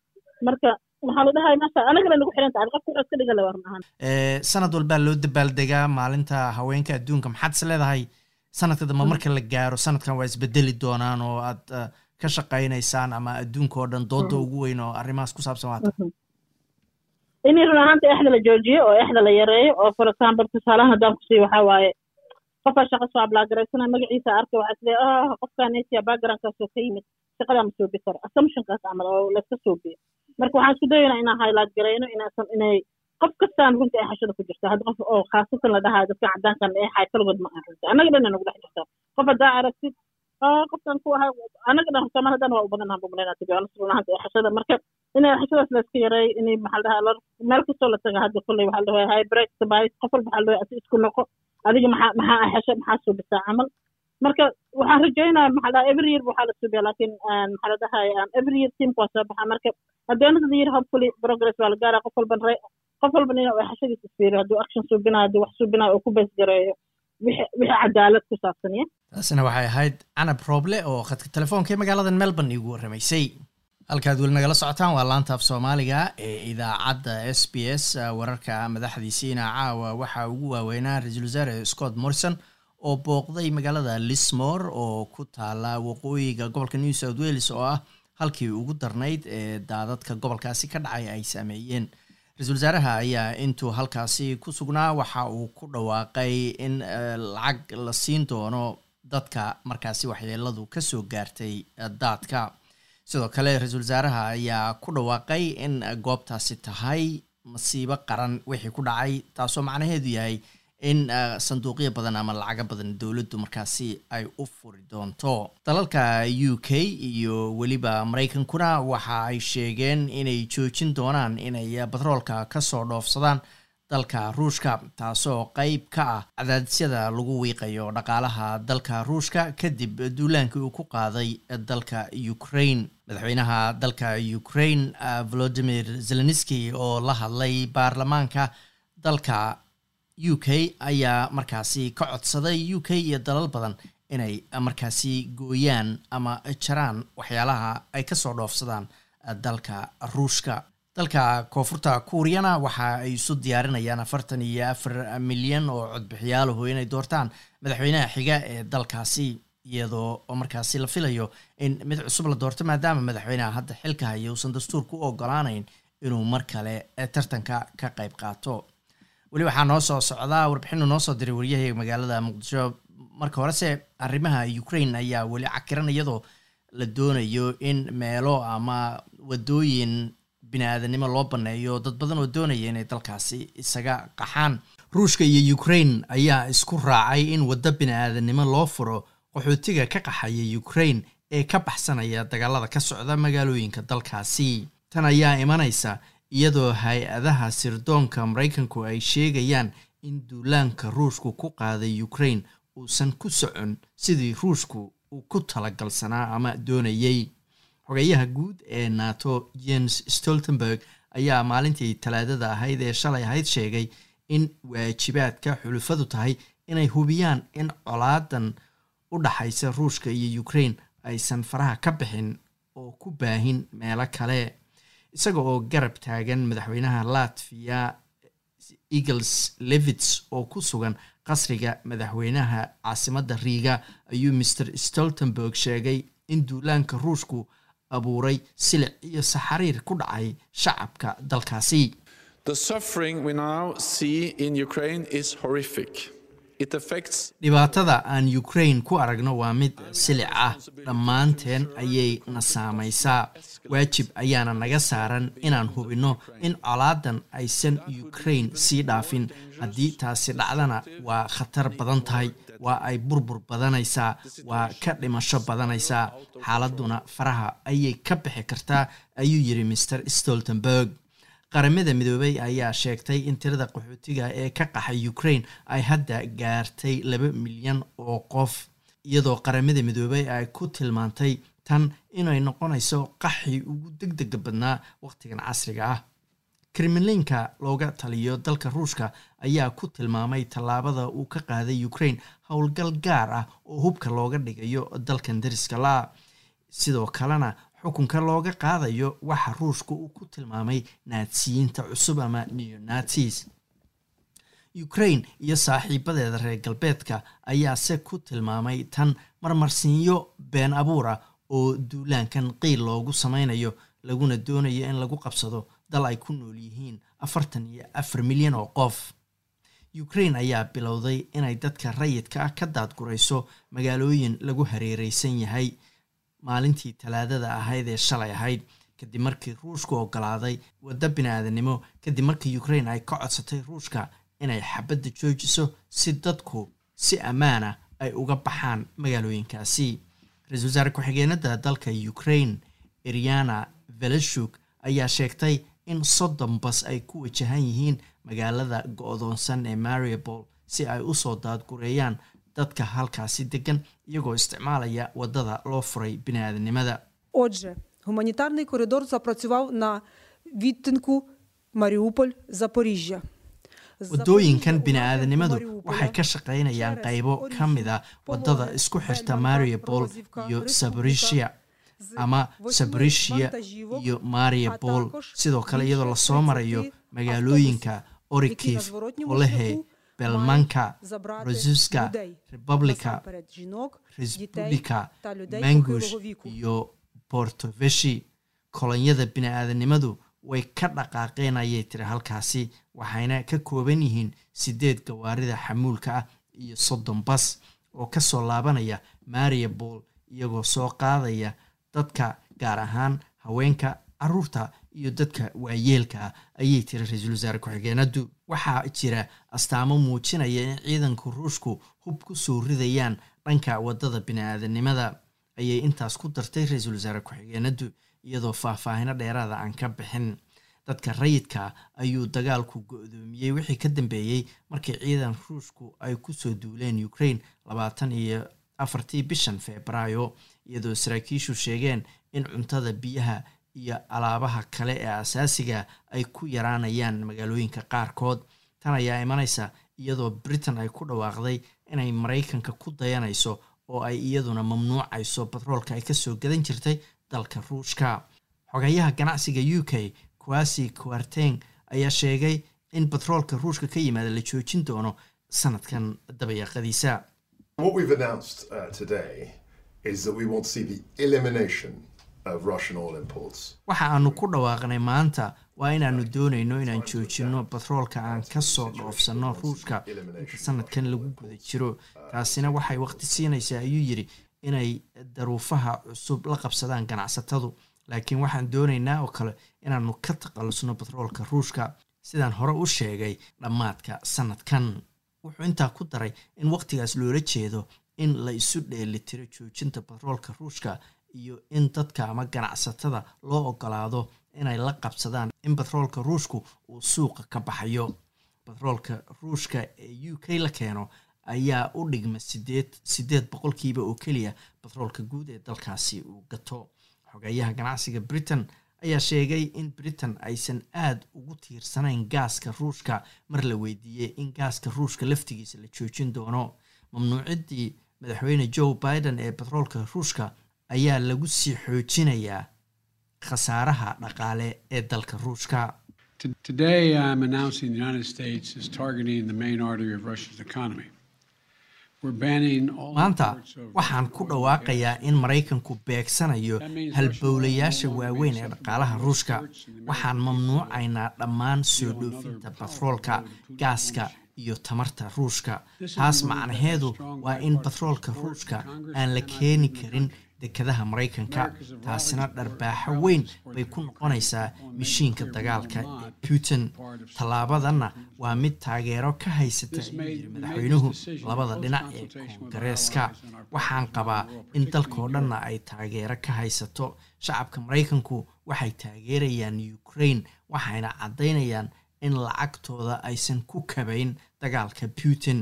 Marka maxaa la dhahay maasha anagana nagu xiran tahay qofka wuxuu iska dhiga laba run ahaan sanad walbaa loo dabaaldegaa maalinta haweenka adduunka. Maxaad is leedahay sanadka dambe marka la gaaro sanadkan waa isbedeli doonaan oo aad ka shaqaynaysaan ama adduunka oo dhan dooda ugu weyn oo arrimahaas ku saabsan waata. In run ahaanta exda la joojiyo oo exda la yareeyo oo for example tusaalahan haddaan kusiiyo waxaa waaye qofaa shaqa soo ablaagaraysana magaciisa arkay waxaa isleeya ah qofkaan backgroundkaasoo ka yimid shaqadaa ma soobi karo assumptionkaas camal oo layska soobiyo marka waxaan isku dayaynaa inaan highlight garayno inaasan inay qof kastaan runta ay xashada ku jirta hadda qof oo khaasatan la dhahayo dadka cadaankan ee xay ma aha runta annaga dhan nagu dhex jirta qof haddaa aragtid qofkan ku ahay annaga dhan somal haddana waa u badan ahan bumaleynaa tibi honest run ahaanta ee xashada. Marka inay xashadaas layska yareeyo inay maxaa la dhahaa meel kastoo la taga hadda kolley waxaa la dhahaa break sabais qof walba waxaa la dhahaa isku noqo adiga maxaa maxaa ah xasha maxaa suubisaa camal marka waxaan rajaynaya maxaa every year waxaa la suubiya laakiin maxaa la dhahay every year teamka waa soo baxa marka at the year hopefully progress waa la gaaraa. Qof walban qof walban inuu xashadiis isfiiriyo hadduu action suubinayo hadduu wax suubinayo oo ku bees gareeyo wixii cadaalad ku saabsan ya taasina waxay ahayd canab rooble oo khadka telefoonka ee magaalada melbourne iigu warramaysay halkaad weli nagala socotaan waa laanta af soomaaliga ee idaacadda s b s wararka madaxdiisiina caawa waxaa ugu waaweynaa ra'iisul wasaare scott morrison oo booqday magaalada lismore oo ku taala waqooyiga gobolka new south wales oo ah halkii ugu darnayd ee daadadka gobolkaasi ka dhacay ay saameeyeen. Ra'iisul wasaaraha ayaa intuu halkaasi ku sugnaa waxa uu ku dhawaaqay in lacag la siin doono dadka markaasi waxyeeladu ka soo gaartay daadka. Sidoo kale ra'iisul wasaaraha ayaa ku dhawaaqay in goobtaasi tahay masiibo qaran wixii ku dhacay taasoo macnaheedu yahay in sanduuqyo badan ama lacago badan dowladdu markaasi ay u furi doonto. Dalalka u k iyo weliba maraykankuna waxa ay sheegeen inay joojin doonaan inay batroolka ka soo dhoofsadaan dalka ruushka taasoo qeyb ka ah cadaadisyada lagu wiiqayo dhaqaalaha dalka ruushka kadib duulaankii uu ku qaaday dalka ukraine. Madaxweynaha dalka ukraine volodimir zelenski oo la hadlay baarlamaanka dalka u k ayaa markaasi ka codsaday u k iyo dalal badan inay markaasi gooyaan ama jaraan waxyaalaha ay ka soo dhoofsadaan dalka ruushka. Dalka koonfurta kuuriyana waxa ay isu diyaarinayaan afartan iyo afar milyan oo codbixiyaalahu inay doortaan madaxweynaha xiga ee dalkaasi iyadoo markaasi la filayo in mid cusub la doorto maadaama madaxweynaha hadda xilka haya uusan dastuurka u ogolaanayn inuu mar kale tartanka ka qayb qaato weli waxaa noo soo socdaa warbixinu noo soo diray waryahay magaalada muqdisho. Marka horese arrimaha ukraine ayaa weli cakiran iyadoo la doonayo in meelo ama wadooyin bini-aadanimo loo baneeyo. Dad badan oo doonaya inay dalkaasi isaga qaxaan. Ruushka iyo ukraine ayaa isku raacay in waddo bini-aadanimo loo furo. Qaxootiga ka qaxaya ukraine ee ka baxsanaya dagaalada ka socda magaalooyinka dalkaasi. Tan ayaa imanaysa iyadoo hay'adaha sirdoonka maraykanku ay sheegayaan in duulaanka ruushku ku qaaday ukraine uusan ku socon sidii ruushku uu ku talagalsanaa ama doonayey xogeyaha guud ee nato jens stoltenberg ayaa maalintii talaadada ahayd ee shalay ahayd sheegay in waajibaadka xulufadu tahay inay hubiyaan in colaadan u dhaxaysa ruushka iyo ukraine aysan faraha ka bixin oo ku baahin meelo kale isaga oo garab taagan madaxweynaha latviya eagles levits oo ku sugan qasriga madaxweynaha caasimadda riiga ayuu maer stoltenberg sheegay in duulaanka ruushku abuuray silic iyo saxariir ku dhacay shacabka dalkaasi Dhibaatada aan ukraine ku aragno waa mid silic ah. Dhammaanteen ayay na saamaysaa. Waajib ayaana naga saaran inaan hubinno in colaadan aysan ukraine sii dhaafin. Haddii taasi dhacdana waa khatar badan tahay. Waa ay burbur badanaysaa. Waa ka dhimasho badanaysaa. Xaaladuna faraha ayay ka bixi kartaa ayuu yidhi maer stoltenberg qaramada midoobay ayaa sheegtay in tirada qaxootiga ee ka qaxay ukraine ay hadda gaartay laba milyan oo qof iyadoo qaramada midoobay ay ku tilmaantay tan inay noqonayso qaxi ugu deg dega badnaa waqtigan casriga ah. Kremlinka looga taliyo dalka ruushka ayaa ku tilmaamay tallaabada uu ka qaaday ukraine howlgal gaar ah oo hubka looga dhigayo dalkan dariska la sidoo kalena xukunka looga qaadayo waxa ruushka uu ku tilmaamay naatsiyiinta cusub ama neonatsis ukraine iyo saaxiibadeeda reer galbeedka ayaase ku tilmaamay tan marmarsiinyo been abuura oo duulaankan qiil loogu sameynayo laguna doonayo in lagu qabsado dal ay ku nool yihiin afartan iyo afar milyan oo qof. Ukraine ayaa bilowday inay dadka rayidka ah ka daadgurayso magaalooyin lagu hareereysan yahay maalintii talaadada ahayd ee shalay ahayd kadib markii ruushku ogolaaday waddo bini-aadanimo kadib markii ukraine ay ka codsatay ruushka inay xabadda joojiso si dadku si ammaana ay uga baxaan magaalooyinkaasi. Ra'iisul wasaare ku-xigeenada dalka ukraine eriana veleshuk ayaa sheegtay in soddon bas ay ku wajahan yihiin magaalada go-doonsan ee mariupol si ay u soo daadgureeyaan dadka halkaasi degan iyagoo isticmaalaya waddada loo furay bini-aadanimada Отже, гуманітарний коридор запрацював на відтинку Маріуполь-Запоріжжя. waddooyinkan bini-aadanimadu waxay ka shaqaynayaan qaybo ka mid a waddada isku xirta mariupol iyo saborisia ama saborisia iyo mariupol sidoo kale iyadoo lasoo marayo magaalooyinka orikif olehe belmanka rosuska republica respublica mangush iyo bortoveshi kolonyada bini-aadanimadu way ka dhaqaaqeen ayay tiri halkaasi waxayna ka kooban yihiin sideed gawaarida xamuulka ah iyo soddon bas oo ka soo laabanaya mariupol iyagoo soo qaadaya dadka gaar ahaan haweenka carruurta iyo dadka waayeelka ah ayay tiri ra'iisul wasaare ku-xigeenadu. Waxaa jira astaamo muujinaya in ciidanka ruushku hub ku soo ridayaan dhanka waddada bini-aadanimada ayay intaas ku dartay ra'iisul wasaare ku-xigeenadu iyadoo faahfaahino dheeraada aan ka bixin. Dadka rayidka ayuu dagaalku go-doomiyey. Wixii ka dambeeyey markii ciidan ruushku ay ku soo duuleen ukraine labaatan iyo afartii bishan febraayo iyadoo saraakiishu sheegeen in cuntada biyaha iyo alaabaha kale ee asaasiga ay ku yaraanayaan magaalooyinka qaarkood. Tan ayaa imanaysa iyadoo britain ay ku dhawaaqday inay maraykanka ku dayanayso oo ay iyaduna mamnuucayso batroolka ay ka soo gadan jirtay dalka ruushka. Xogayaha ganacsiga u k kwasi kwarteng ayaa sheegay in batroolka ruushka ka yimaada la joojin doono sanadkan dabayaaqadiisa Waxa aanu ku dhawaaqnay maanta waa inaanu doonayno inaan joojino batroolka aan ka soo dhoofsano ruushka inta sanadkan lagu guda jiro. Taasina waxay waqti siinaysaa ayuu yidhi inay daruufaha cusub la qabsadaan ganacsatadu. Laakiin waxaan doonaynaa oo kale inaanu ka taqalusno batroolka ruushka sidaan hore u sheegay dhammaadka sanadkan. Wuxuu intaa ku daray in waqtigaas loola jeedo in la isu dheelitiro joojinta batroolka ruushka iyo in dadka ama ganacsatada loo ogolaado inay la qabsadaan in batroolka ruushku uu suuqa ka baxayo. Batroolka ruushka ee u k la keeno ayaa u dhigma sideed sideed boqolkiiba oo keliya batroolka guud ee dalkaasi uu gato. Xogeeyaha ganacsiga britain ayaa sheegay in britain aysan aada ugu tiirsanayn gaaska ruushka mar la weydiiyey in gaaska ruushka laftigiisa la joojin doono. Mamnuucidii madaxweyne joe biden ee batroolka ruushka ayaa lagu sii xoojinayaa khasaaraha dhaqaale ee dalka ruushka. Maanta waxaan ku dhawaaqayaa in maraykanku beegsanayo halbowlayaasha waaweyn ee dhaqaalaha ruushka. waxaan mamnuucaynaa dhammaan soo dhoofinta batroolka gaaska iyo tamarta ruushka. Taas macnaheedu waa in batroolka ruushka aan la keeni karin dekadaha maraykanka taasina dharbaaxo weyn bay ku noqonaysaa mishiinka dagaalka ee putin. Tallaabadanna waa mid taageero ka haysata yiri madaxweynuhu labada dhinac ee koongareeska waxaan qabaa in dalkao dhanna ay taageero ka haysato shacabka maraykanku. Waxay taageerayaan ukraine waxayna caddaynayaan in lacagtooda aysan ku kabayn dagaalka putin.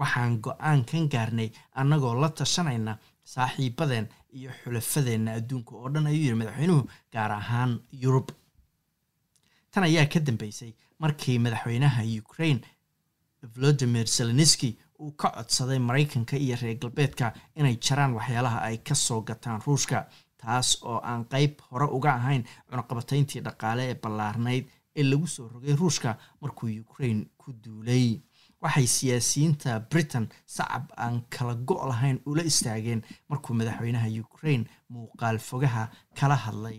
Waxaan go'aankan gaarnay annagoo la tashanayna saaxiibadeen iyo xulafadeenna adduunka oo dhan ayuu yidhi madaxweynuhu gaar ahaan yurub. Tan ayaa ka dambeysay markii madaxweynaha ukraine volodimir zelenski uu ka codsaday maraykanka iyo reer galbeedka inay jaraan waxyaalaha ay ka soo gataan ruushka taas oo aan qeyb hore uga ahayn cunaqabatayntii dhaqaale ee ballaarnayd ee lagu soo rogay ruushka markuu ukraine ku duulay waxay siyaasiyiinta britain sacab aan kala go' lahayn ula istaageen markuu madaxweynaha ukraine muuqaal fogaha kala hadlay.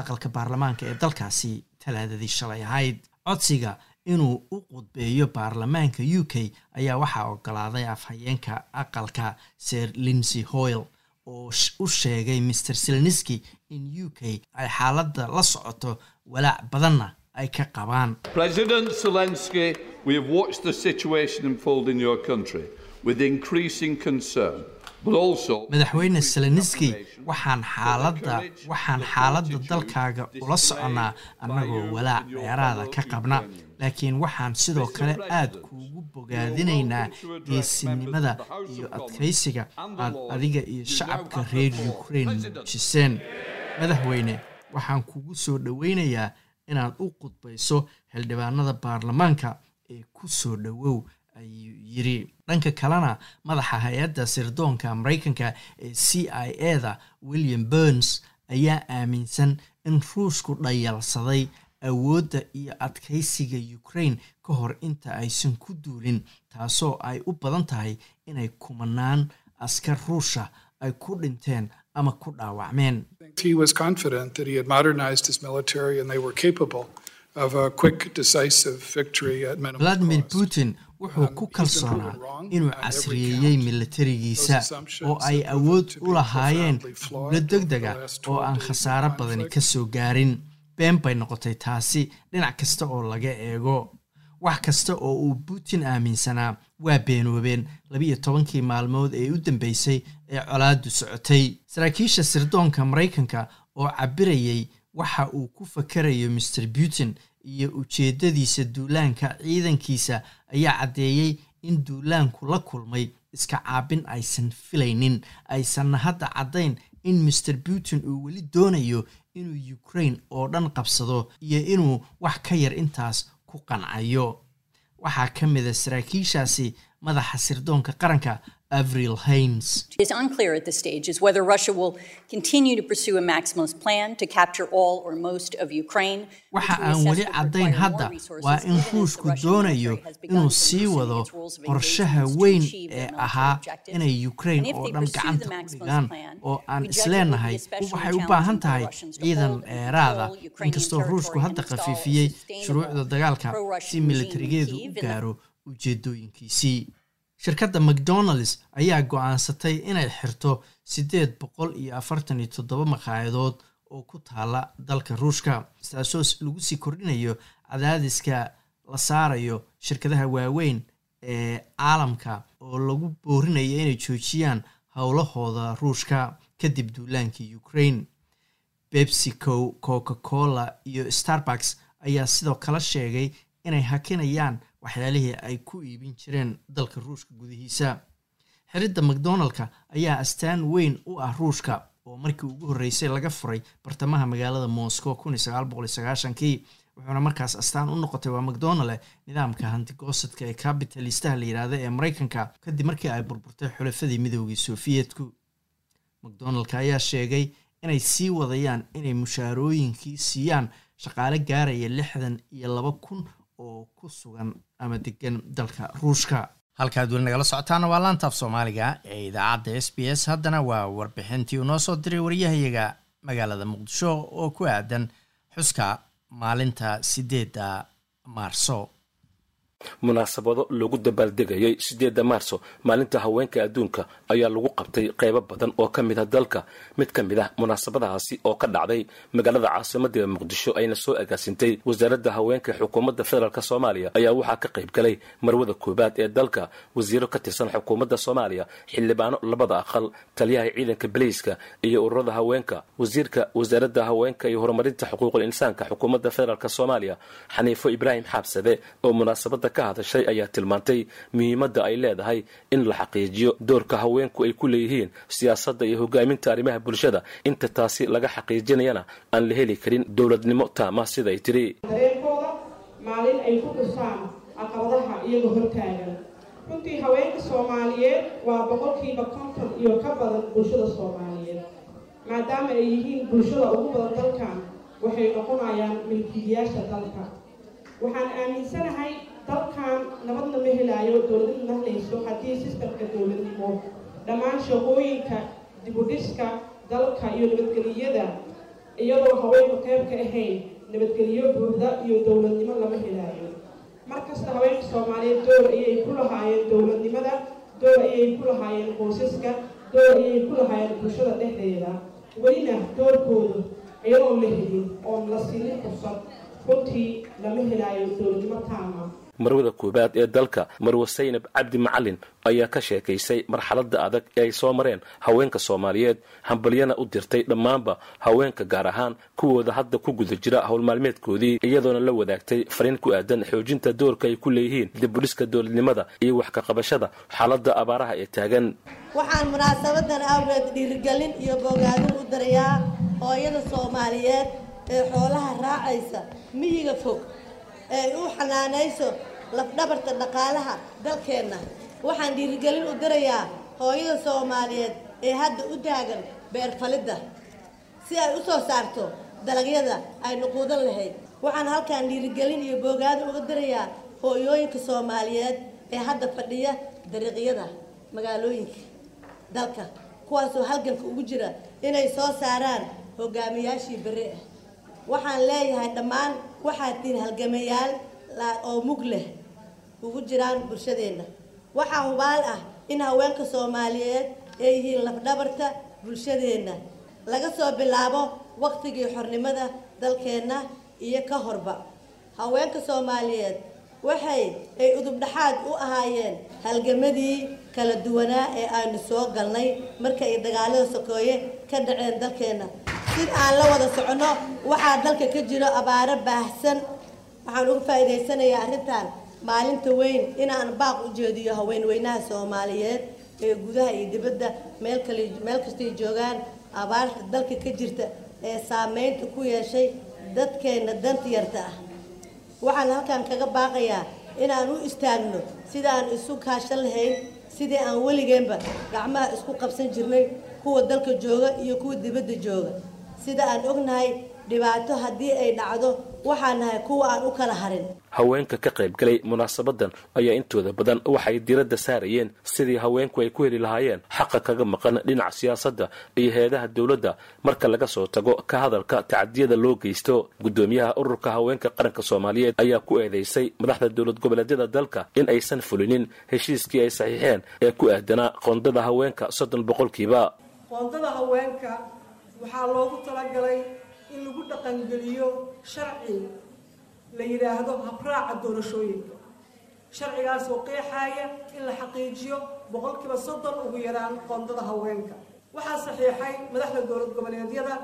Aqalka baarlamaanka ee dalkaasi talaadadii shalay ahayd. Codsiga inuu u qudbeeyo baarlamaanka u k ayaa waxaa ogolaaday afhayeenka aqalka sir linsey hoyle oo u sheegay mr selniski in u k ay xaaladda la socoto walaac badanna ay ka qabaan we have watched the situation unfold in your country with increasing concern, madaxweyne seleniski waxaan xaaladda waxaan xaaladda dalkaaga ula soconnaa annagoo walaac dheeraada ka qabna. Laakiin waxaan sidoo kale aad kuugu bogaadinaynaa geesinimada iyo adkaysiga aad adiga iyo shacabka reer ukraine muujiseen madaxweyne waxaan kugu soo dhoweynayaa inaad u qudbayso xildhibaanada baarlamaanka ee ku soo dhowow ayuu yiri dhanka kalena madaxa hay'adda sirdoonka maraykanka ee c i e da william burns ayaa aaminsan in ruushku dhayalsaday awoodda iyo adkaysiga ukraine ka hor inta aysan ku duulin taasoo ay u badan tahay inay kumanaan askar ruusha ay ku dhinteen ama ku dhaawacmeen Vladimir putin wuxuu ku kalsoonaa inuu casriyeeyey milatarigiisa oo ay awood u lahaayeen guulo deg dega oo aan khasaaro badani ka soo gaarin. Been bay noqotay taasi dhinac kasta oo laga eego. Wax kasta oo uu putin aaminsanaa waa beenoobeen labiiyo tobankii maalmood ee u dambeysay ee colaadu socotay. Saraakiisha sirdoonka maraykanka oo cabirayay waxa uu ku fakarayo mr putin iyo ujeeddadiisa duulaanka. Ciidankiisa ayaa caddeeyey in duulaanku la kulmay iska caabin aysan filaynin. Aysanna hadda caddayn in mr putin uu weli doonayo inuu ukraine oo dhan qabsado iyo inuu wax ka yar intaas ku qancayo. Waxaa ka mid a saraakiishaasi madaxa sirdoonka qaranka avril haines. It is unclear at this stage is whether Russia will continue to pursue a maximalist plan to capture all or most of Ukraine. waxa aan weli caddayn hadda? waa in ruushku doonayo inuu sii wado qorshaha weyn ee ahaa inay ukraine oo dhan gacanta ku dhigaan oo aan isleenahay waxay u baahan tahay ciidan dheeraada inkastoo ruushku hadda khafiifiyey shuruucda dagaalka si militarigeedu u gaaro ujeedooyinkiisii shirkadda macdonalds ayaa go'aansatay inay xirto siddeed boqol iyo afartan iyo toddoba maqaayadood oo ku taala dalka ruushka taasoo lagu sii kordhinayo cadaadiska la saarayo shirkadaha waaweyn ee caalamka oo lagu boorinayo inay joojiyaan howlahooda ruushka kadib duulaankii ukraine. Bebsico coca cola iyo starbucks ayaa sidoo kale sheegay inay hakinayaan waxyaalihii ay ku iibin jireen dalka ruushka gudihiisa. Xiridda macdonaldka ayaa astaan weyn u ah ruushka oo markii ugu horreysay laga furay bartamaha magaalada moscow kii wuxuuna markaas astaan u noqotay waa macdonald nidaamka hantigoosadka ee capitalistaha la yidhaahda ee maraykanka kadib markii ay burburtay xulafadii midoogii sofiyeetku macdonaldka ayaa sheegay inay sii wadayaan inay mushaarooyinkii siiyaan shaqaale gaaraya lixdan iyo laba kun oo ku sugan ama degan dalka ruushka. Halkaad weli nagala socotaana waa laantaaf soomaaliga ee idaacadda s b s. Haddana waa warbixintii uu noo soo diray waryahayaga magaalada muqdisho oo ku aadan xuska maalinta sideedda maarso munaasabado lagu dabaaldegayay sideedda maarso maalinta haweenka adduunka ayaa lagu qabtay qeybo badan oo ka mid a dalka. Mid ka mid ah munaasabadahaasi oo ka dhacday magaalada caasimadda muqdisho ayna soo agaasintay wasaaradda haweenka xukuumadda federaalk soomaaliya ayaa waxaa ka qayb galay marwada koobaad ee dalka. Wasiiro ka tirsan xukuumadda soomaaliya xildhibaano labada aqal taliyaha ciidanka baleyska iyo ururada haweenka. Wasiirka wasaaradda haweenka iyo horumarinta xuquuqul insaanka xukuumadda federaalk soomaaliya xaniifo ibraahim xaabsade oo munaasabada ka hadashay ayaa tilmaantay muhiimadda ay leedahay in la xaqiijiyo doorka haweenku ay ku leeyihiin siyaasadda iyo hogaaminta arrimaha bulshada. Inta taasi laga xaqiijinayana aan la heli karin dowladnimo taama siday tiri. Dareenkooda maalin ay ku dhusaan caqabadaha iyagoo hortaagan. Runtii haweenka soomaaliyeed waa boqolkiiba konton iyo ka badan bulshada soomaaliyeed. Maadaama ay yihiin bulshada ugu badan dalkan waxay noqonayaan milkiilayaasha dalka. Waxaan aaminsanahay dalkan nabadna ma helaayo dowladnima mahlayso haddii sistamka dowladnimo dhammaan shaqooyinka dibudhiska dalka iyo nabadgeliyada iyadoo haweenku qayb ka ahayn nabadgelyo buuxda iyo dowladnimo lama helaayo markasta haweenka soomaaliyeed door ayay ku lahaayeen dowladnimada door ayay ku lahaayeen qoysaska door ayay ku lahaayeen bulshada dhexdeeda welina doorkoodu iyadoon la helin oon la siinin fursad runtii lama helaayo dowladnimo taama marwada koobaad ee dalka marwe saynab cabdi macalin ayaa ka sheekaysay marxaladda adag ee ay soo mareen haweenka soomaaliyeed hambalyana u dirtay dhammaanba haweenka gaar ahaan kuwooda hadda ku guda jira howlmaalmeedkoodii iyadoona la wadaagtay fariin ku aadan xoojinta doorka ay ku leeyihiin dibudhiska dowladnimada iyo wax ka qabashada xaaladda abaaraha ee taagan. Waxaan munaasabadan awgeed dhiirigelin iyo bogaadin u darayaa hooyada soomaaliyeed ee xoolaha raacaysa miyiga fog ee u xanaanayso lafdhabarta dhaqaalaha dalkeenna. Waxaan dhiirigelin u dirayaa hooyada soomaaliyeed ee hadda u taagan beerfalidda si ay u soo saarto dalagyada aynu quudan lahayd. Waxaan halkan dhiirigelin iyo boogaadin uga dirayaa hooyooyinka soomaaliyeed ee hadda fadhiya dariiqyada magaalooyinka dalka kuwaasoo halganka ugu jira inay soo saaraan hogaamiyaashii bere ah. Waxaan leeyahay dhammaan waxaad tihin halgamayaal oo mug leh ugu jiraan bulshadeenna waxaa hubaal ah in haweenka soomaaliyeed ay yihiin lafdhabarta bulshadeenna laga soo bilaabo waqtigii xornimada dalkeenna iyo ka horba. Haweenka soomaaliyeed waxay ay udubdhaxaad u ahaayeen halgamadii kala duwanaa ee aynu soo galnay marka ay dagaalada sokeeye ka dhaceen dalkeenna sid aan la wada soconno waxaa dalka ka jiro abaaro baahsan. Waxaan uga faa'iidaysanayaa arrintan maalinta weyn inaan baaq u jeediyo haweenweynaha soomaaliyeed ee gudaha iyo dibadda. Meel meel kastay joogaan abaarta dalka ka jirta ee saameynta ku yeeshay dadkeenna danta yarta ah. Waxaan halkan kaga baaqayaa inaan u istaagno sidaan isu kaashan lahayn sidii aan weligeenba gacmaha isku qabsan jirnay kuwa dalka jooga iyo kuwa dibadda jooga sida aan ognahay dhibaato haddii ay dhacdo waxaan nahay kuwa aan u kala harin. Haweenka ka qayb galay munaasabadan ayaa intooda badan waxay diradda saarayeen sidii haweenku ay ku heli lahaayeen xaqa kaga maqan dhinaca siyaasadda iyo heedaha dowladda. Marka laga soo tago ka hadalka tacadiyada loo geysto guddoomiyaha ururka haweenka qaranka soomaaliyeed ayaa ku eedeysay madaxda dowlad goboleedyada dalka in aysan fulinin heshiiskii ay saxiixeen ee ku aadanaa qoondada haweenka soddon boqolkiiba waxaa loogu talagalay in lagu dhaqangeliyo sharci la yidhaahdo habraaca doorashooyinka. Sharcigaas oo qeexaaya in la xaqiijiyo boqolkiiba soddon ugu yaraan qoondada haweenka. Waxaa saxiixay madaxda dowlad goboleedyada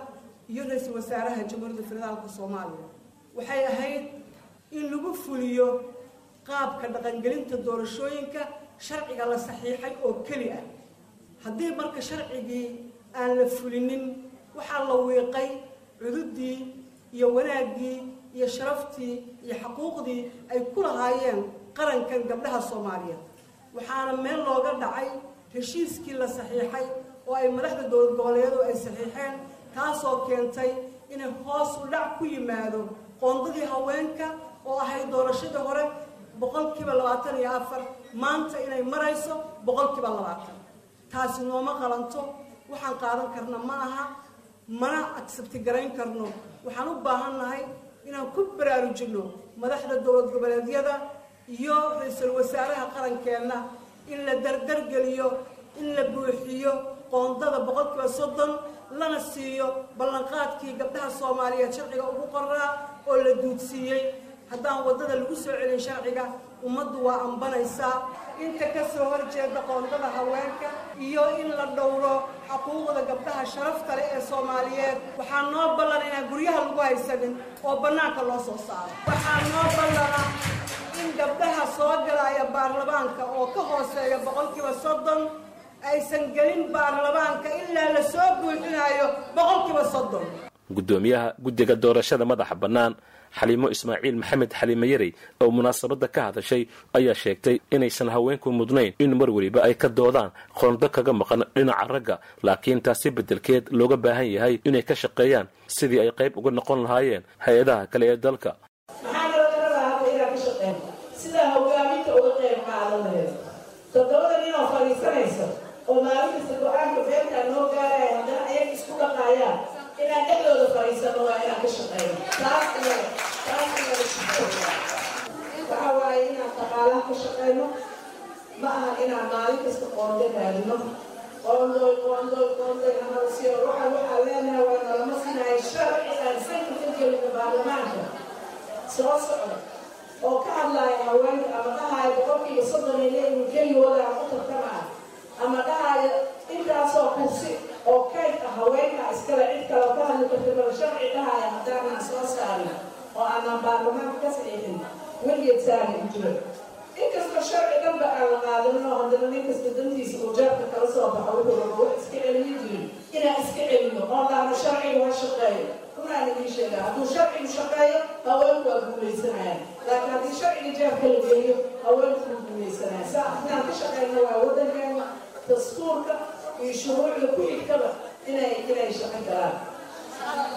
iyo ra'iisul wasaaraha jamhuuriyadda federaalka soomaaliya. Waxay ahayd in lagu fuliyo qaabka dhaqangelinta doorashooyinka sharciga la saxiixay oo keli ah. Haddii marka sharcigii aan la fulinin waxaa la wiiqay cududii iyo wanaaggii iyo sharaftii iyo xaquuqdii ay ku lahaayeen qarankan gabdhaha soomaaliyeed. Waxaana meel looga dhacay heshiiskii la saxiixay oo ay madaxda dowlad goboleedu ay saxiixeen taasoo keentay inay hoos u dhac ku yimaado qoondadii haweenka oo ahayd doorashadii hore boqolkiiba labaatan iyo afar. Maanta inay marayso boqolkiiba labaatan. Taasi nooma qalanto. Waxaan qaadan karna ma aha mana agsabti garayn karno. Waxaan u baahannahay inaan ku baraarujinno madaxda dowlad goboleedyada iyo ra'iisul wasaaraha qarankeenna in la dardargeliyo in la buuxiyo qoondada boqolkiiba soddon lana siiyo ballanqaadkii gabdhaha soomaaliyeed sharciga ugu qoraa oo la duudsiiyey haddaan waddada lagu soo celin sharciga ummaddu waa ambanaysaa inta ka soo horjeeda qoondada haweenka iyo in la dhowro xuquuqda gabdhaha sharafta leh ee soomaaliyeed. Waxaa noo ballan inaan guryaha lagu haysanin oo bannaanka loo soo saaro. Waxaa noo ballana in gabdhaha soo galaya baarlamaanka oo ka hooseeya boqolkiiba soddon aysan gelin baarlamaanka ilaa la soo buuxinayo boqolkiiba soddon. Guddoomiyaha guddiga doorashada madaxa bannaan xaliimo ismaaciil maxamed xaliime yarey oo munaasabadda ka hadashay ayaa sheegtay inaysan haweenku mudnayn in mar weliba ay ka doodaan qondo kaga maqan dhinaca ragga laakiin taasi beddelkeed looga baahan yahay inay ka shaqeeyaan sidii ay qayb uga noqon lahaayeen hay'adaha kale ee dalka maxaa nalaga rabaa hadda inaan ka shaqeyno sidaa hogaaminta uga qayb qaadan laheed toddobada ninoo fadhiisanaysa oo maalin kasta go'aanka beerkaa noo gaaraya haddana ayaga isku dhaqaayaan inaan dhexdooda fadhiisano waa inaan ka shaqeyno taas iyaga taas iyaga waxa waaye inaan dhaqaalaha shaqeyno ma aha inaan maalin kasta qoonde raadino qoondoy qoondoy qoondoy gelino baarlamaanka soo socda oo ka hadlaya haweenka ama dhahaya boqolkiiba soddon ay leeyihiin ama dhahaya intaasoo kursi oo kayd haweenka iskale cid kale ka hadli karta bal soo saarin oo aanan baarlamaanka ka saxiixin weligeed saari u jiro inkastoo sharci dhanba aan la qaadanin oo haddana nin kasta dantiisa uu jaabka kala soo baxo wuxuu rabo wax iska celiyo jirin iska celino oo sharciga ha shaqeeyo kunaan idiin sheegaa hadduu sharcigu shaqeeyo haweenku waa guuleysanayaan laakiin haddii sharciga jaabka la geliyo haweenku waa guuleysanayaan saa inaan ka shaqeyno waa waddankeena dastuurka iyo shuruucda ku xigtaba inay inay shaqan karaan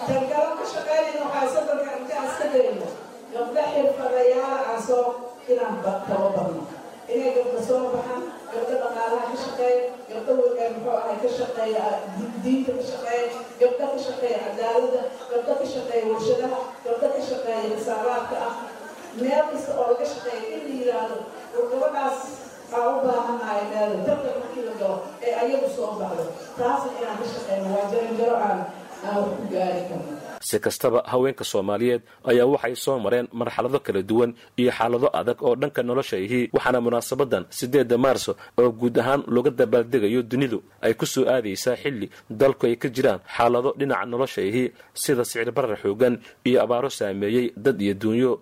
tan ka shaqeynayna waxaa sadarka intaan iska dayno gabdha xirfadayaala aan soo inaan tababarno inay gabdha soo baxaan gabdha dhaqaalaha ka shaqeeya gabdha muxuu ahay ka shaqeeya diinta ka shaqeeya gabdha ka shaqeeya cadaaladda gabdha ka shaqeeya warshadaha gabdha ka. Shaqeeya risaabaadka ah meel kasta oo laga shaqeeya in la yidhaahdo war gabadhaas aan u baahanahay meel dabka markii la galo ee ayagu soo baxdo taasna inaan ka shaqeyno waa jaranjaro aan aan wax ku gaari karno si kastaba haweenka soomaaliyeed ayaa waxay soo mareen marxalado kala duwan iyo xaalado adag oo dhanka nolosha ihi waxaana munaasabadan siddeedda maarso oo guud ahaan looga dabaaldegayo dunidu ay ku soo aadaysaa xilli dalku ay ka jiraan xaalado dhinaca nolosha ihi sida sicir barar xoogan iyo abaaro saameeyey dad iyo duunyo